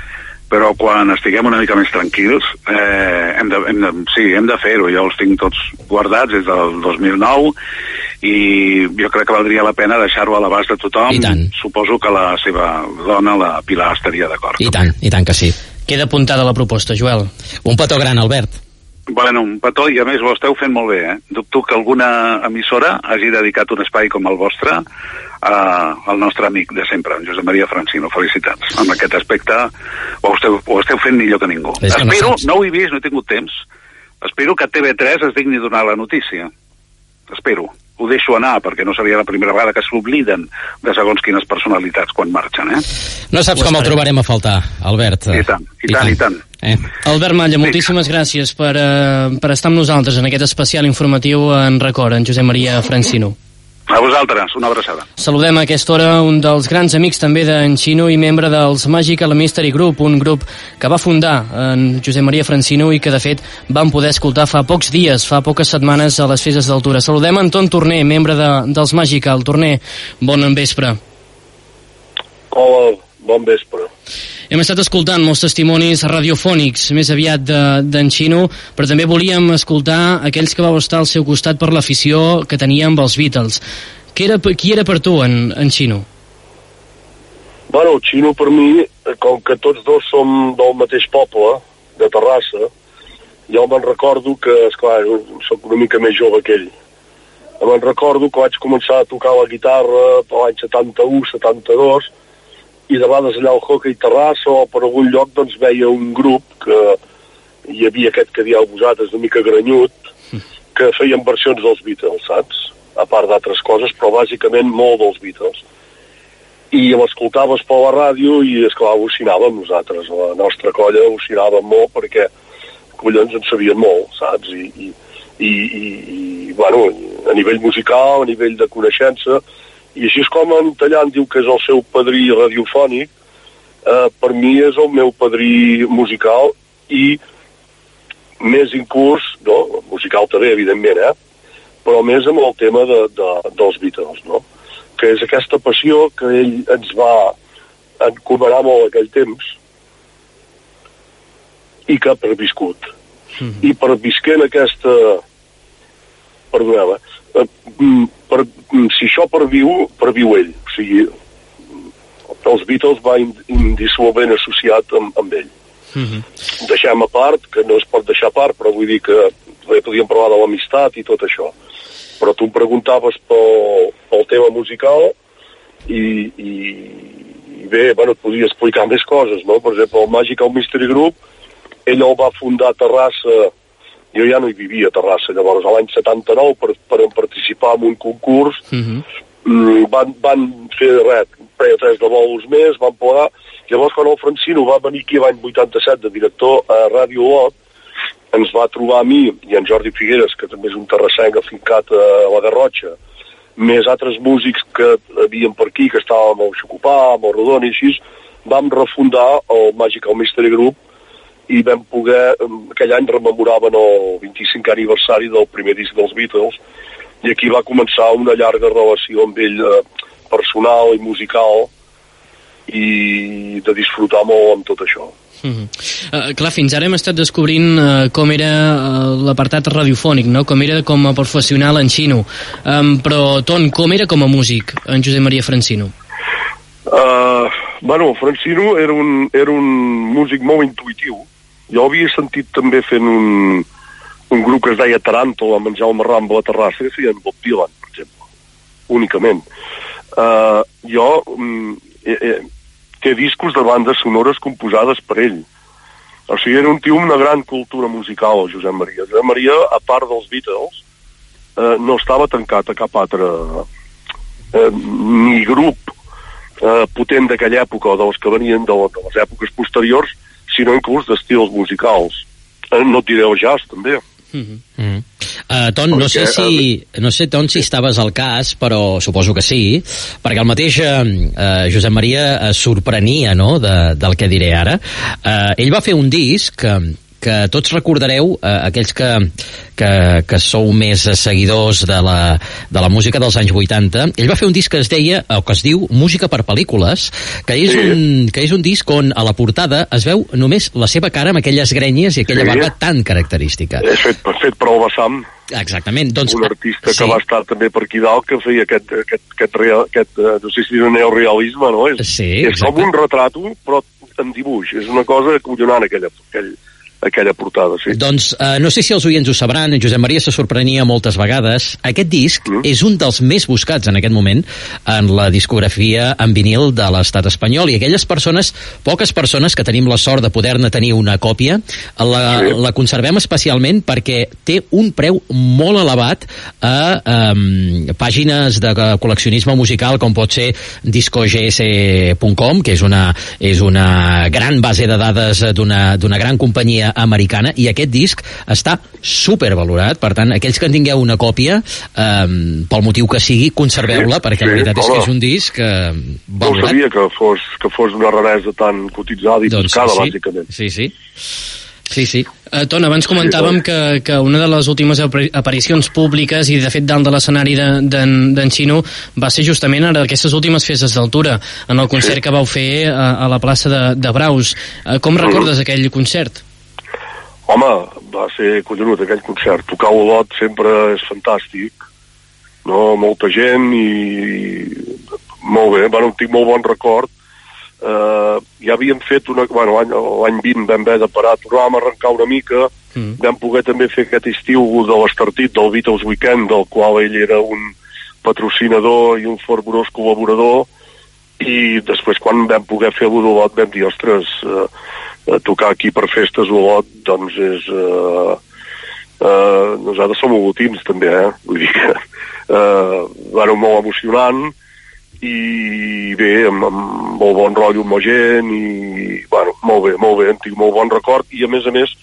però quan estiguem una mica més tranquils, eh, hem de, hem de, sí, hem de fer-ho. Jo els tinc tots guardats des del 2009 i jo crec que valdria la pena deixar-ho a l'abast de tothom. I tant. Suposo que la seva dona, la Pilar, estaria d'acord. I tant, i tant que sí. Queda apuntada la proposta, Joel. Un petó gran, Albert. Bueno, un petó, i a més ho esteu fent molt bé, eh? Dubto que alguna emissora hagi dedicat un espai com el vostre a, al nostre amic de sempre, en Josep Maria Francino. Felicitats. En aquest aspecte ho esteu, ho esteu fent millor que ningú. És que no Espero, saps. no ho he vist, no he tingut temps, espero que TV3 es digni donar la notícia. Espero. Ho deixo anar, perquè no seria la primera vegada que s'obliden de segons quines personalitats quan marxen, eh? No saps com el trobarem a faltar, Albert. I tant, i tant, i tant. Eh? Albert Malla, moltíssimes gràcies per, eh, per estar amb nosaltres en aquest especial informatiu en record, en Josep Maria Francino. A vosaltres, una abraçada. Saludem a aquesta hora un dels grans amics també d'en Xino i membre dels Magical Mystery Group, un grup que va fundar en Josep Maria Francino i que de fet vam poder escoltar fa pocs dies, fa poques setmanes a les festes d'altura. Saludem Anton Torner, membre de, dels Magical. Torner, bon vespre. Hola, bon vespre. Hem estat escoltant molts testimonis radiofònics, més aviat de- d'en Xino, però també volíem escoltar aquells que vau estar al seu costat per l'afició que tenia amb els Beatles. Qui era, qui era per tu, en, en Xino? Bueno, Xino per mi, eh, com que tots dos som del mateix poble, de Terrassa, jo me'n recordo que, esclar, sóc una mica més jove que ell. Me'n recordo que vaig començar a tocar la guitarra per l'any 71, 72, i de vegades allà al Hockey Terrassa o per algun lloc doncs veia un grup que hi havia aquest que dieu vosaltres una mica granyut que feien versions dels Beatles, saps? A part d'altres coses, però bàsicament molt dels Beatles i l'escoltaves per la ràdio i, esclar, al·lucinàvem nosaltres. La nostra colla al·lucinàvem molt perquè, collons, en sabien molt, saps? I, i, i, i, i bueno, a nivell musical, a nivell de coneixença, i així és com en Tallant diu que és el seu padrí radiofònic, eh, per mi és el meu padrí musical i més incurs, no? musical també, evidentment, eh? però més amb el tema de, de, dels Beatles, no? que és aquesta passió que ell ens va encomanar molt aquell temps i que ha perviscut. Mm -hmm. I pervisquent aquesta... Perdoneu, eh? Mm, Per, mm, si això perviu, perviu ell. O sigui, els Beatles va ind- indissolublement associat amb, amb ell. Deixem a part, que no es pot deixar a part, però vull dir que podíem parlar de l'amistat i tot això. Però tu em preguntaves pel, pel tema musical i, i, i bé, bueno, et podia explicar més coses, no? Per exemple, el Magical Mystery Group, ell el va fundar a Terrassa, jo ja no hi vivia a Terrassa, llavors a l'any 79 per, per participar en un concurs mm, van, van fer res, feia tres de bolos més, van plegar. Llavors, quan el Francino va venir aquí l'any 87 de director a Ràdio Lot, ens va trobar a mi i en Jordi Figueres, que també és un terrassenc afincat a la Garrotxa, més altres músics que havíem per aquí, que estàvem al Xocopà, el Rodon i així, vam refundar el Magical Mystery Group i vam poder, aquell any rememoraven el 25 aniversari del primer disc dels Beatles i aquí va començar una llarga relació amb ell eh, personal i musical i de disfrutar molt amb tot això. Mm -hmm. uh, clar, fins ara hem estat descobrint uh, com era uh, l'apartat radiofònic, no? com era com a professional en xino. Um, però, Ton, com era com a músic en Josep Maria Francino? Uh, bueno, Francino era un, era un músic molt intuitiu. Jo havia sentit també fent un, un grup que es deia Taranto a menjar el marram a la terrassa que feien Bob Dylan, per exemple, únicament. Uh, jo mm, eh, eh, té discos de bandes sonores composades per ell. O sigui, era un tio amb una gran cultura musical, Josep Maria. Josep Maria, a part dels Beatles, eh, no estava tancat a cap altre eh, ni grup eh, potent d'aquella època o dels que venien de, de les èpoques posteriors, sinó inclús d'estils musicals. Eh, no et diré el jazz, també. Mm -hmm. Mm. Uh, Ton, no sé si, no sé, Ton, si estaves al cas, però suposo que sí, perquè el mateix uh, Josep Maria es sorprenia no, de, del que diré ara. Uh, ell va fer un disc que, que tots recordareu, eh, aquells que, que, que sou més seguidors de la, de la música dels anys 80, ell va fer un disc que es deia, o que es diu Música per pel·lícules, que és, sí. un, que és un disc on a la portada es veu només la seva cara amb aquelles grenyes i aquella Sí. barba tan característica. És fet, fet el Bassam, Exactament, doncs... un artista que va estar també per aquí dalt, que feia aquest, aquest, aquest, real, aquest eh, no sé si és neorealisme, no? És, Sí, és com un retrato, però en dibuix. És una cosa acollonant, aquella, aquell, aquella portada, sí. Doncs eh, no sé si els oients ho sabran, en Josep Maria se sorprenia moltes vegades. Aquest disc mm. és un dels més buscats en aquest moment en la discografia en vinil de l'estat espanyol i aquelles persones, poques persones que tenim la sort de poder-ne tenir una còpia, la, sí. la conservem especialment perquè té un preu molt elevat a um, pàgines de col·leccionisme musical com pot ser discogs.com, que és una, és una gran base de dades d'una gran companyia americana i aquest disc està supervalorat, per tant, aquells que en tingueu una còpia, um, pel motiu que sigui, conserveu-la, perquè la veritat és que és un disc eh, No valorat. sabia que fos, que fos una raresa tan cotitzada i Doncs buscada, sí, sí. bàsicament. Sí, sí. Sí, sí. Uh, Ton, abans comentàvem que, que una de les últimes apari- aparicions públiques i de fet dalt de l'escenari de- d'en d'en Xino va ser justament ara aquestes últimes festes d'altura en el concert que vau fer a, a la plaça de, de Braus. Uh, com recordes aquell concert? Home, va ser collonut aquell concert. Tocar Olot sempre és fantàstic. No? Molta gent i... Molt bé, bueno, en tinc molt bon record. Uh, ja havíem fet una... Bueno, l'any l'any 20 vam haver de parar, tornàvem a arrencar una mica, Mm. vam poder també fer aquest estiu de l'Estartit del Beatles Weekend, del qual ell era un patrocinador i un fervorós col·laborador, i després quan vam poder fer l'U d'Olot vam dir, ostres, eh, eh, tocar aquí per festes Olot, doncs és... Eh, eh, nosaltres som olotins també, eh? Vull dir que eh, bueno, molt emocionant i bé, amb, amb molt bon rotllo amb la gent i, bueno, molt bé, molt bé, en tinc molt bon record i a més a més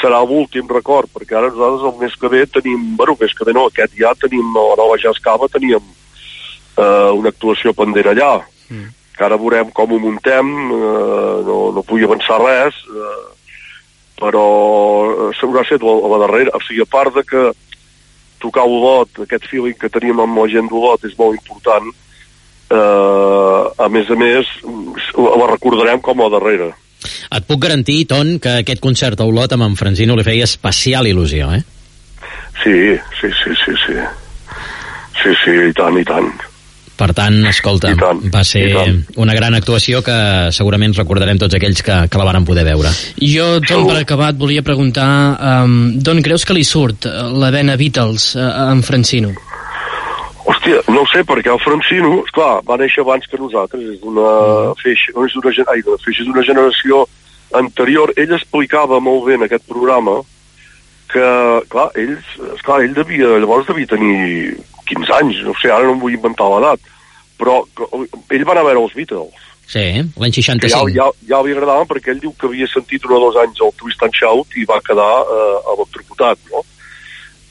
serà l'últim record, perquè ara nosaltres el mes que ve tenim, bueno, mes que ve no, aquest ja tenim a la nova Jazz Cava teníem eh, una actuació pendent allà, Mm. que ara veurem com ho muntem, eh, no, no vull avançar res, eh, però eh, s'haurà set a la darrera, o sigui, a part de que tocar Olot, aquest feeling que teníem amb la gent d'Olot és molt important, eh, a més a més, la recordarem com a darrera. Et puc garantir, Ton, que aquest concert a Olot amb en Francino li feia especial il·lusió, eh? Sí, sí, sí, sí, sí. Sí, sí, i tant, i tant. Per tant, escolta, va ser una gran actuació que segurament recordarem tots aquells que, que la varen poder veure. Jo, Ton, per acabar, et volia preguntar um, d'on creus que li surt eh, la vena Beatles uh, a en Francino? Hòstia, no ho sé, perquè el Francino, esclar, va néixer abans que nosaltres, és d'una feixa, no és d'una gen- ai, d'una feixa, és d'una generació anterior. Ell explicava molt bé en aquest programa que, clar, ells, esclar, ell devia, llavors devia tenir 15 anys, no sé, ara no em vull inventar l'edat, però ell va anar a veure els Beatles. Sí, l'any Que ja, 65. ja, ja li agradaven perquè ell diu que havia sentit un o dos anys el Twist and Shout i va quedar eh, electrocutat, no?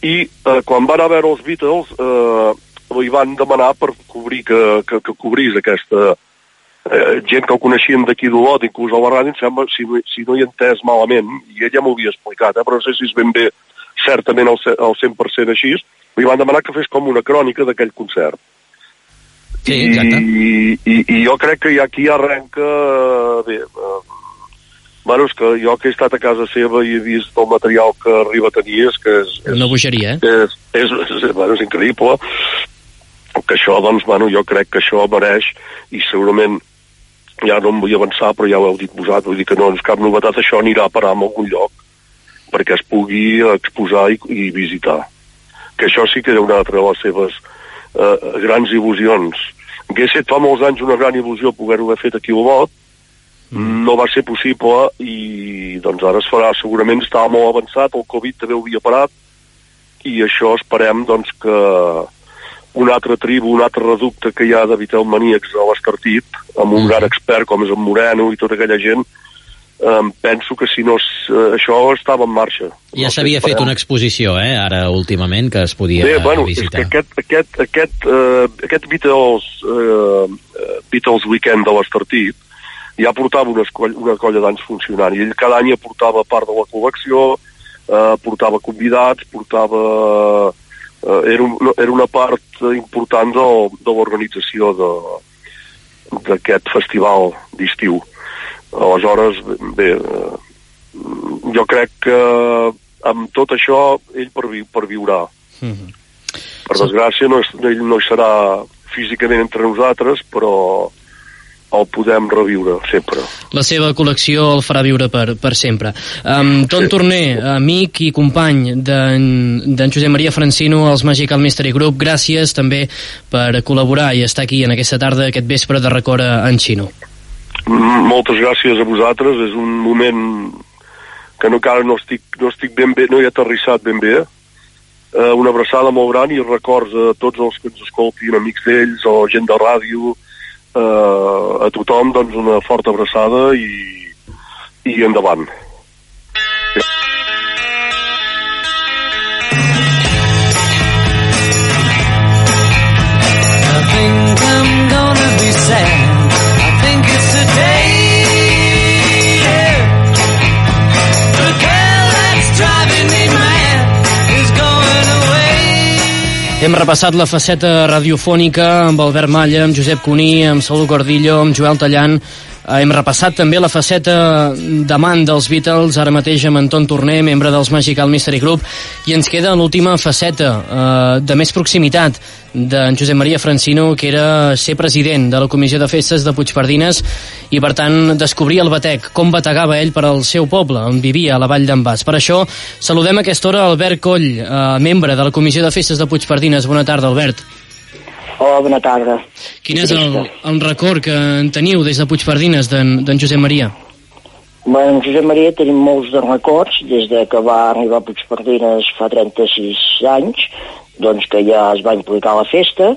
I eh, quan van a veure els Beatles, eh, li van demanar per cobrir que, que, que cobrís aquesta eh, gent que ho coneixien d'aquí d'Olot, inclús a la ràdio, em sembla, si, si no hi he entès malament, i ella m'ho havia explicat, eh, però no sé si és ben bé certament al, al 100% així, li van demanar que fes com una crònica d'aquell concert. Sí, exacte. I, i, I jo crec que aquí arrenca... Bé, eh, bueno, és que jo que he estat a casa seva i he vist el material que arriba a tenir és que és, és, Una bogeria, eh? és, és, és, bueno, és increïble que això, doncs, bueno, jo crec que això mereix i segurament ja no em vull avançar, però ja ho heu dit vosaltres, vull dir que no és cap novetat, això anirà a parar a algun lloc perquè es pugui exposar i, i visitar. Que això sí que era una altra de les seves eh, grans il·lusions. Hauria estat fa molts anys una gran il·lusió poder-ho haver fet aquí a Olot, mm. no va ser possible i doncs ara es farà, segurament estava molt avançat, el Covid també ho havia parat i això esperem doncs que un altre tribu, un altre reducte que hi ha de maníacs a l'Estartit, amb un gran expert com és en Moreno i tota aquella gent, eh, penso que si no eh, això estava en marxa. Ja s'havia fet una exposició, eh, ara últimament, que es podia Bé, bueno, és visitar. que aquest, aquest, aquest, uh, aquest Beatles, uh, Beatles Weekend de l'Estartit ja portava una, una colla d'anys funcionant i ell cada any aportava part de la col·lecció, uh, portava convidats, portava... Uh, era, un, no, era una part important de, de l'organització d'aquest festival d'estiu. Aleshores, bé, eh, jo crec que amb tot això ell pervi, perviurà. Mhm. Per desgràcia, no, ell no hi serà físicament entre nosaltres, però el podem reviure sempre. La seva col·lecció el farà viure per, per sempre. Um, Ton Torner, amic i company d'en Josep Maria Francino als Magical Mystery Group, gràcies també per col·laborar i estar aquí en aquesta tarda, aquest vespre de record en Xino. Moltes gràcies a vosaltres, és un moment que no, encara no estic, no estic ben bé, no he aterrissat ben bé. Uh, una abraçada molt gran i records a tots els que ens escoltin, amics d'ells o gent de ràdio, uh, a tothom doncs una forta abraçada i, i endavant. I think I'm gonna be sad. Hem repassat la faceta radiofònica amb Albert Malla, amb Josep Cuní, amb Saúl Gordillo, amb Joel Tallant. Hem repassat també la faceta d'amant dels Beatles, ara mateix amb Anton Torner, membre dels Magical Mystery Group, i ens queda l'última faceta eh, de més proximitat d'en Josep Maria Francino, que era ser president de la Comissió de Festes de Puigpardines i, per tant, descobrir el batec, com bategava ell per al seu poble, on vivia, a la Vall d'en Bas. Per això, saludem a aquesta hora Albert Coll, eh, membre de la Comissió de Festes de Puigpardines. Bona tarda, Albert. Hola, bona tarda. Quin és el, el record que en teniu des de Puigpardines d'en Josep Maria? Bé, en Josep Maria tenim molts de records, des de que va arribar a Puigpardines fa 36 anys, doncs que ja es va implicar a la festa,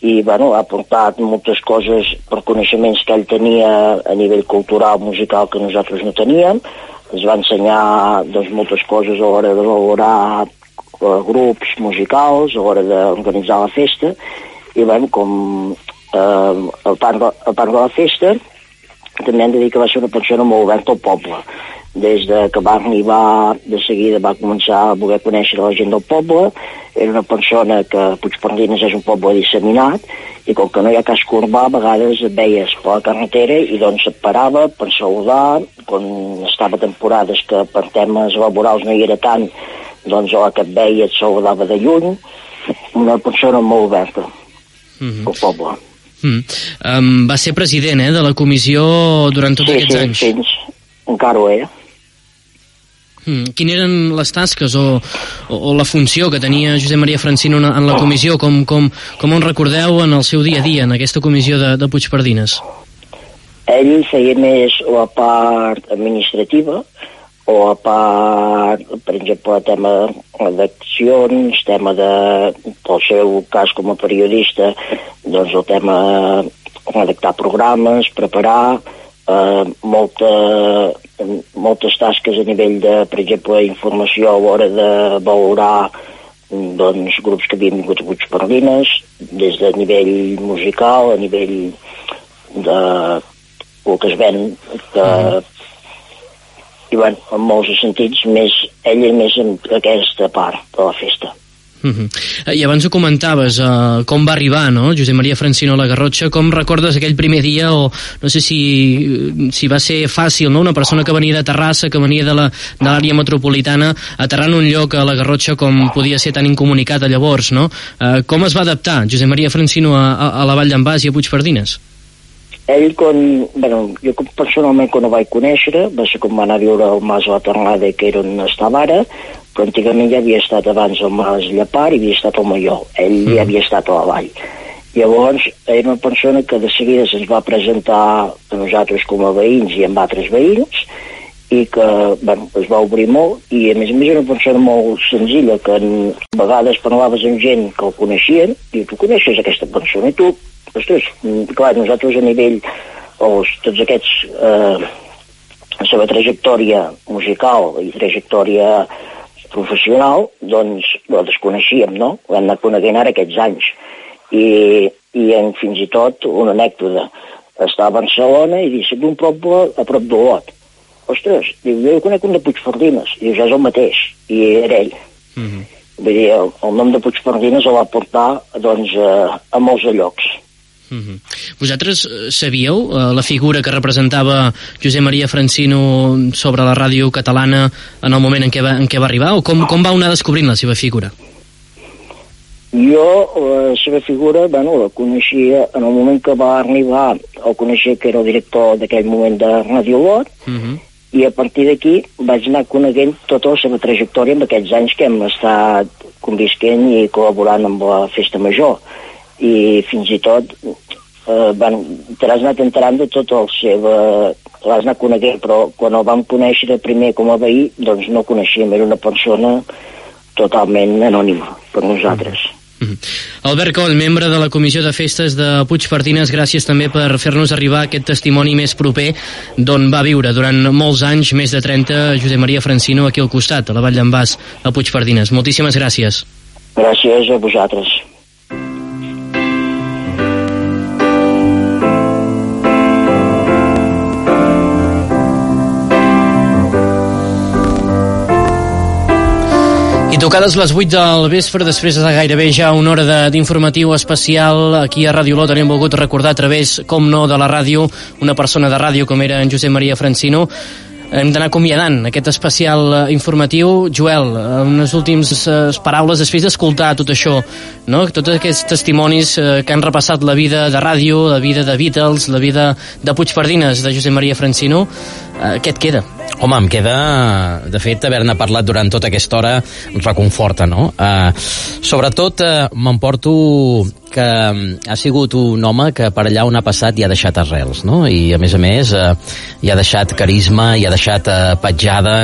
i bueno, ha portat moltes coses per coneixements que ell tenia a nivell cultural, musical, que nosaltres no teníem, ens va ensenyar doncs, moltes coses a l'hora de valorar eh, grups musicals, a l'hora d'organitzar la festa, i bueno, com eh, a, part de, a part de la festa, també hem de dir que va ser una persona molt oberta al poble. Des de que va arribar, de seguida va començar a voler conèixer la gent del poble, era una persona que Puigpardines és un poble disseminat, i com que no hi ha cas urbà, a vegades et veies per la carretera i doncs et parava per saludar, quan estava temporades que per temes laborals no hi era tant, doncs a la que et veia et saludava de lluny, una persona molt oberta Mm al poble. -hmm. um, va ser president eh, de la comissió durant tots Sí, aquests sí, anys. fins, encara ho era. Mm. Quines eren les tasques o, o, o la funció que tenia Josep Maria Francino en, en la comissió? Com, com, com en recordeu en el seu dia a dia, en aquesta comissió de, de Puigpardines? Ell feia més la part administrativa o la part, per exemple, tema d'accions, tema de, pel seu cas com a periodista, doncs el tema redactar programes, preparar, eh, molta, moltes tasques a nivell de, per exemple, informació a l'hora de valorar doncs, grups que havien vingut a Puigpardines, des de nivell musical, a nivell de el que es ven, que, i bueno, en molts sentits, més ella més en aquesta part de la festa. Uh -huh. I abans ho comentaves, uh, com va arribar, no?, Josep Maria Francino a la Garrotxa, com recordes aquell primer dia, o no sé si, si va ser fàcil, no?, una persona que venia de Terrassa, que venia de l'àrea metropolitana, aterrant un lloc a la Garrotxa com podia ser tan incomunicat a llavors, no? Uh, com es va adaptar Josep Maria Francino a, a, a la Vall d'en Bas i a Puigpardines? Ell, quan, bueno, jo personalment quan ho vaig conèixer, va ser quan va anar a viure al Mas de la Tornada, que era on estava ara, però antigament ja havia estat abans al Mas Llapar i havia estat al Mallol. Ell mm. ja havia estat a la vall. Llavors, era una persona que de seguida se'ns va presentar a nosaltres com a veïns i amb altres veïns, i que bueno, es va obrir molt i a més a més era una persona molt senzilla que en, a vegades parlaves amb gent que el coneixien i tu coneixes aquesta persona i tu, ostres, clar, nosaltres a nivell els, tots aquests eh, la seva trajectòria musical i trajectòria professional, doncs la desconeixíem, no? L'hem anat coneguent ara aquests anys. I, i en, fins i tot una anècdota. Estava a Barcelona i dic, d'un poble a prop d'Olot. Ostres, diu, jo conec un de Puigferdines. I ja és el mateix. I era ell. Mm -hmm. Vull dir, el, el nom de Puigferdines el va portar doncs, a, a molts llocs. Mm -hmm. Vosaltres eh, sabíeu uh, la figura que representava Josep Maria Francino sobre la ràdio catalana en el moment en què va, en què va arribar o com, com va anar descobrint la seva figura? Jo la seva figura, bueno, la coneixia en el moment que va arribar, el coneixia que era el director d'aquell moment de Radio Lot, uh -huh. i a partir d'aquí vaig anar coneguent tota la seva trajectòria en aquests anys que hem estat convisquent i col·laborant amb la Festa Major i fins i tot eh, van, te l'has anat enterant de tot el seu l'has anat coneguent però quan el vam conèixer primer com a veí doncs no coneixíem, era una persona totalment anònima per nosaltres Mm -hmm. Albert Coll, membre de la Comissió de Festes de Puigpardines, gràcies també per fer-nos arribar aquest testimoni més proper d'on va viure durant molts anys, més de 30, Josep Maria Francino aquí al costat, a la Vall d'en Bas, a Puigpardines. Moltíssimes gràcies. Gràcies a vosaltres. Tocades les 8 del vespre, després de gairebé ja una hora d'informatiu especial, aquí a Ràdio Lot hem volgut recordar a través, com no, de la ràdio, una persona de ràdio com era en Josep Maria Francino, hem d'anar acomiadant aquest especial eh, informatiu. Joel, unes últimes eh, paraules després d'escoltar tot això, no? tots aquests testimonis eh, que han repassat la vida de ràdio, la vida de Beatles, la vida de Puigpardines, de Josep Maria Francino, eh, què et queda? Home, em queda, de fet, haver-ne parlat durant tota aquesta hora reconforta, no? Uh, sobretot uh, m'emporto que ha sigut un home que per allà on ha passat hi ha deixat arrels, no? I a més a més uh, hi ha deixat carisma, hi ha deixat uh, petjada,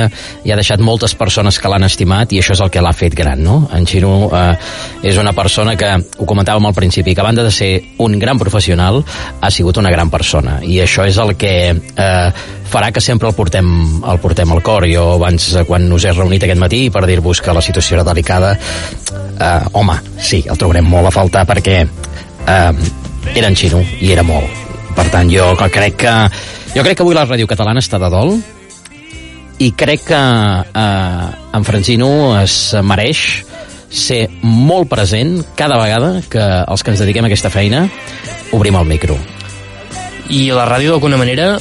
hi ha deixat moltes persones que l'han estimat i això és el que l'ha fet gran, no? En Xino uh, és una persona que, ho comentàvem al principi, que a banda de ser un gran professional, ha sigut una gran persona i això és el que uh, farà que sempre el portem, el portem al cor. Jo abans, eh, quan us he reunit aquest matí per dir-vos que la situació era delicada, eh, home, sí, el trobarem molt a faltar perquè eh, era en xino i era molt. Per tant, jo crec que jo crec que avui la ràdio catalana està de dol i crec que eh, en Francino es mereix ser molt present cada vegada que els que ens dediquem a aquesta feina obrim el micro. I la ràdio d'alguna manera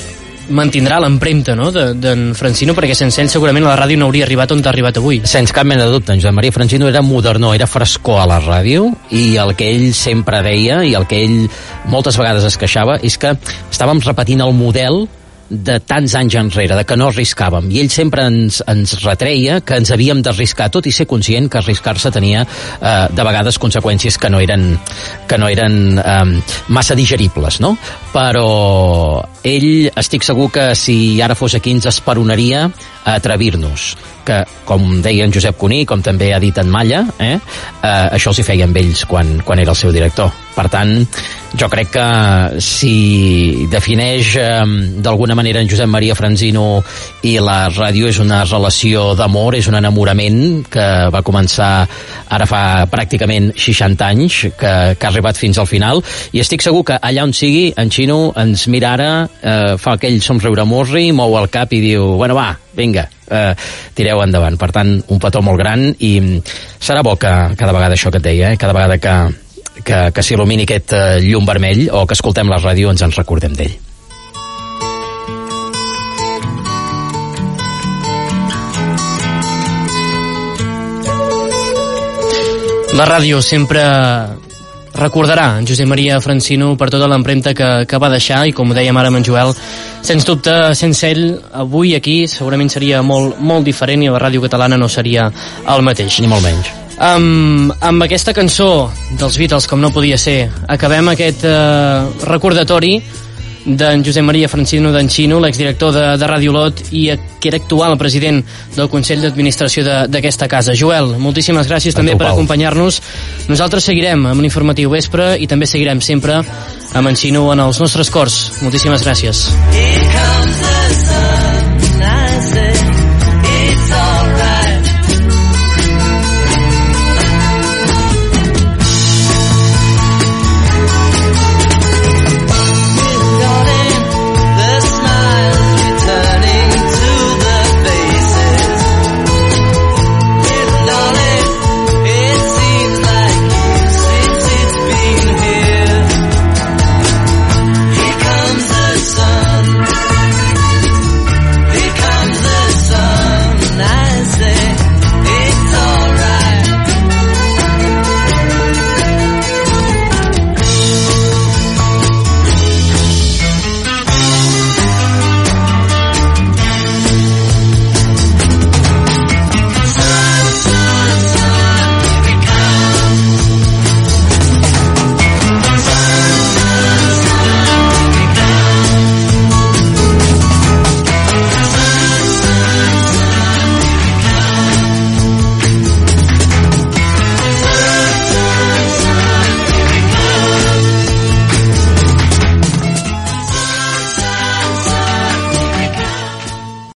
mantindrà l'empremta no, d'en de, Francino perquè sense ell segurament la ràdio no hauria arribat on ha arribat avui. Sense cap mena de dubte, en Joan Maria Francino era modernó, era frescor a la ràdio i el que ell sempre deia i el que ell moltes vegades es queixava és que estàvem repetint el model de tants anys enrere, de que no arriscàvem. I ell sempre ens, ens retreia que ens havíem d'arriscar, tot i ser conscient que arriscar-se tenia eh, de vegades conseqüències que no eren, que no eren eh, massa digeribles, no? Però ell, estic segur que si ara fos aquí ens esperonaria a atrevir-nos que, com deia en Josep Cuní, com també ha dit en Malla, eh, eh, això els hi feia amb ells quan, quan era el seu director. Per tant, jo crec que si defineix eh, d'alguna manera en Josep Maria Franzino i la ràdio és una relació d'amor, és un enamorament que va començar ara fa pràcticament 60 anys, que, que ha arribat fins al final, i estic segur que allà on sigui, en Xino ens mira ara, eh, fa aquell somriure morri, mou el cap i diu, bueno va, vinga, eh, tireu endavant. Per tant, un petó molt gran i serà bo que cada vegada això que et deia, eh, cada vegada que, que, que s'il·lumini aquest eh, llum vermell o que escoltem la ràdio ens en recordem d'ell. La ràdio sempre recordarà en Josep Maria Francino per tota l'empremta que, que va deixar i com ho dèiem ara amb en Joel, sens dubte sense ell avui aquí segurament seria molt, molt diferent i la ràdio catalana no seria el mateix. Ni molt menys. Amb, amb aquesta cançó dels Beatles, com no podia ser, acabem aquest eh, recordatori d'en Josep Maria Francino d'en Xino, l'exdirector de, de Ràdio Lot i que era actual president del Consell d'Administració d'aquesta casa. Joel, moltíssimes gràcies també per acompanyar-nos. Nosaltres seguirem amb un informatiu vespre i també seguirem sempre amb en Xino en els nostres cors. Moltíssimes gràcies. Here comes the sun.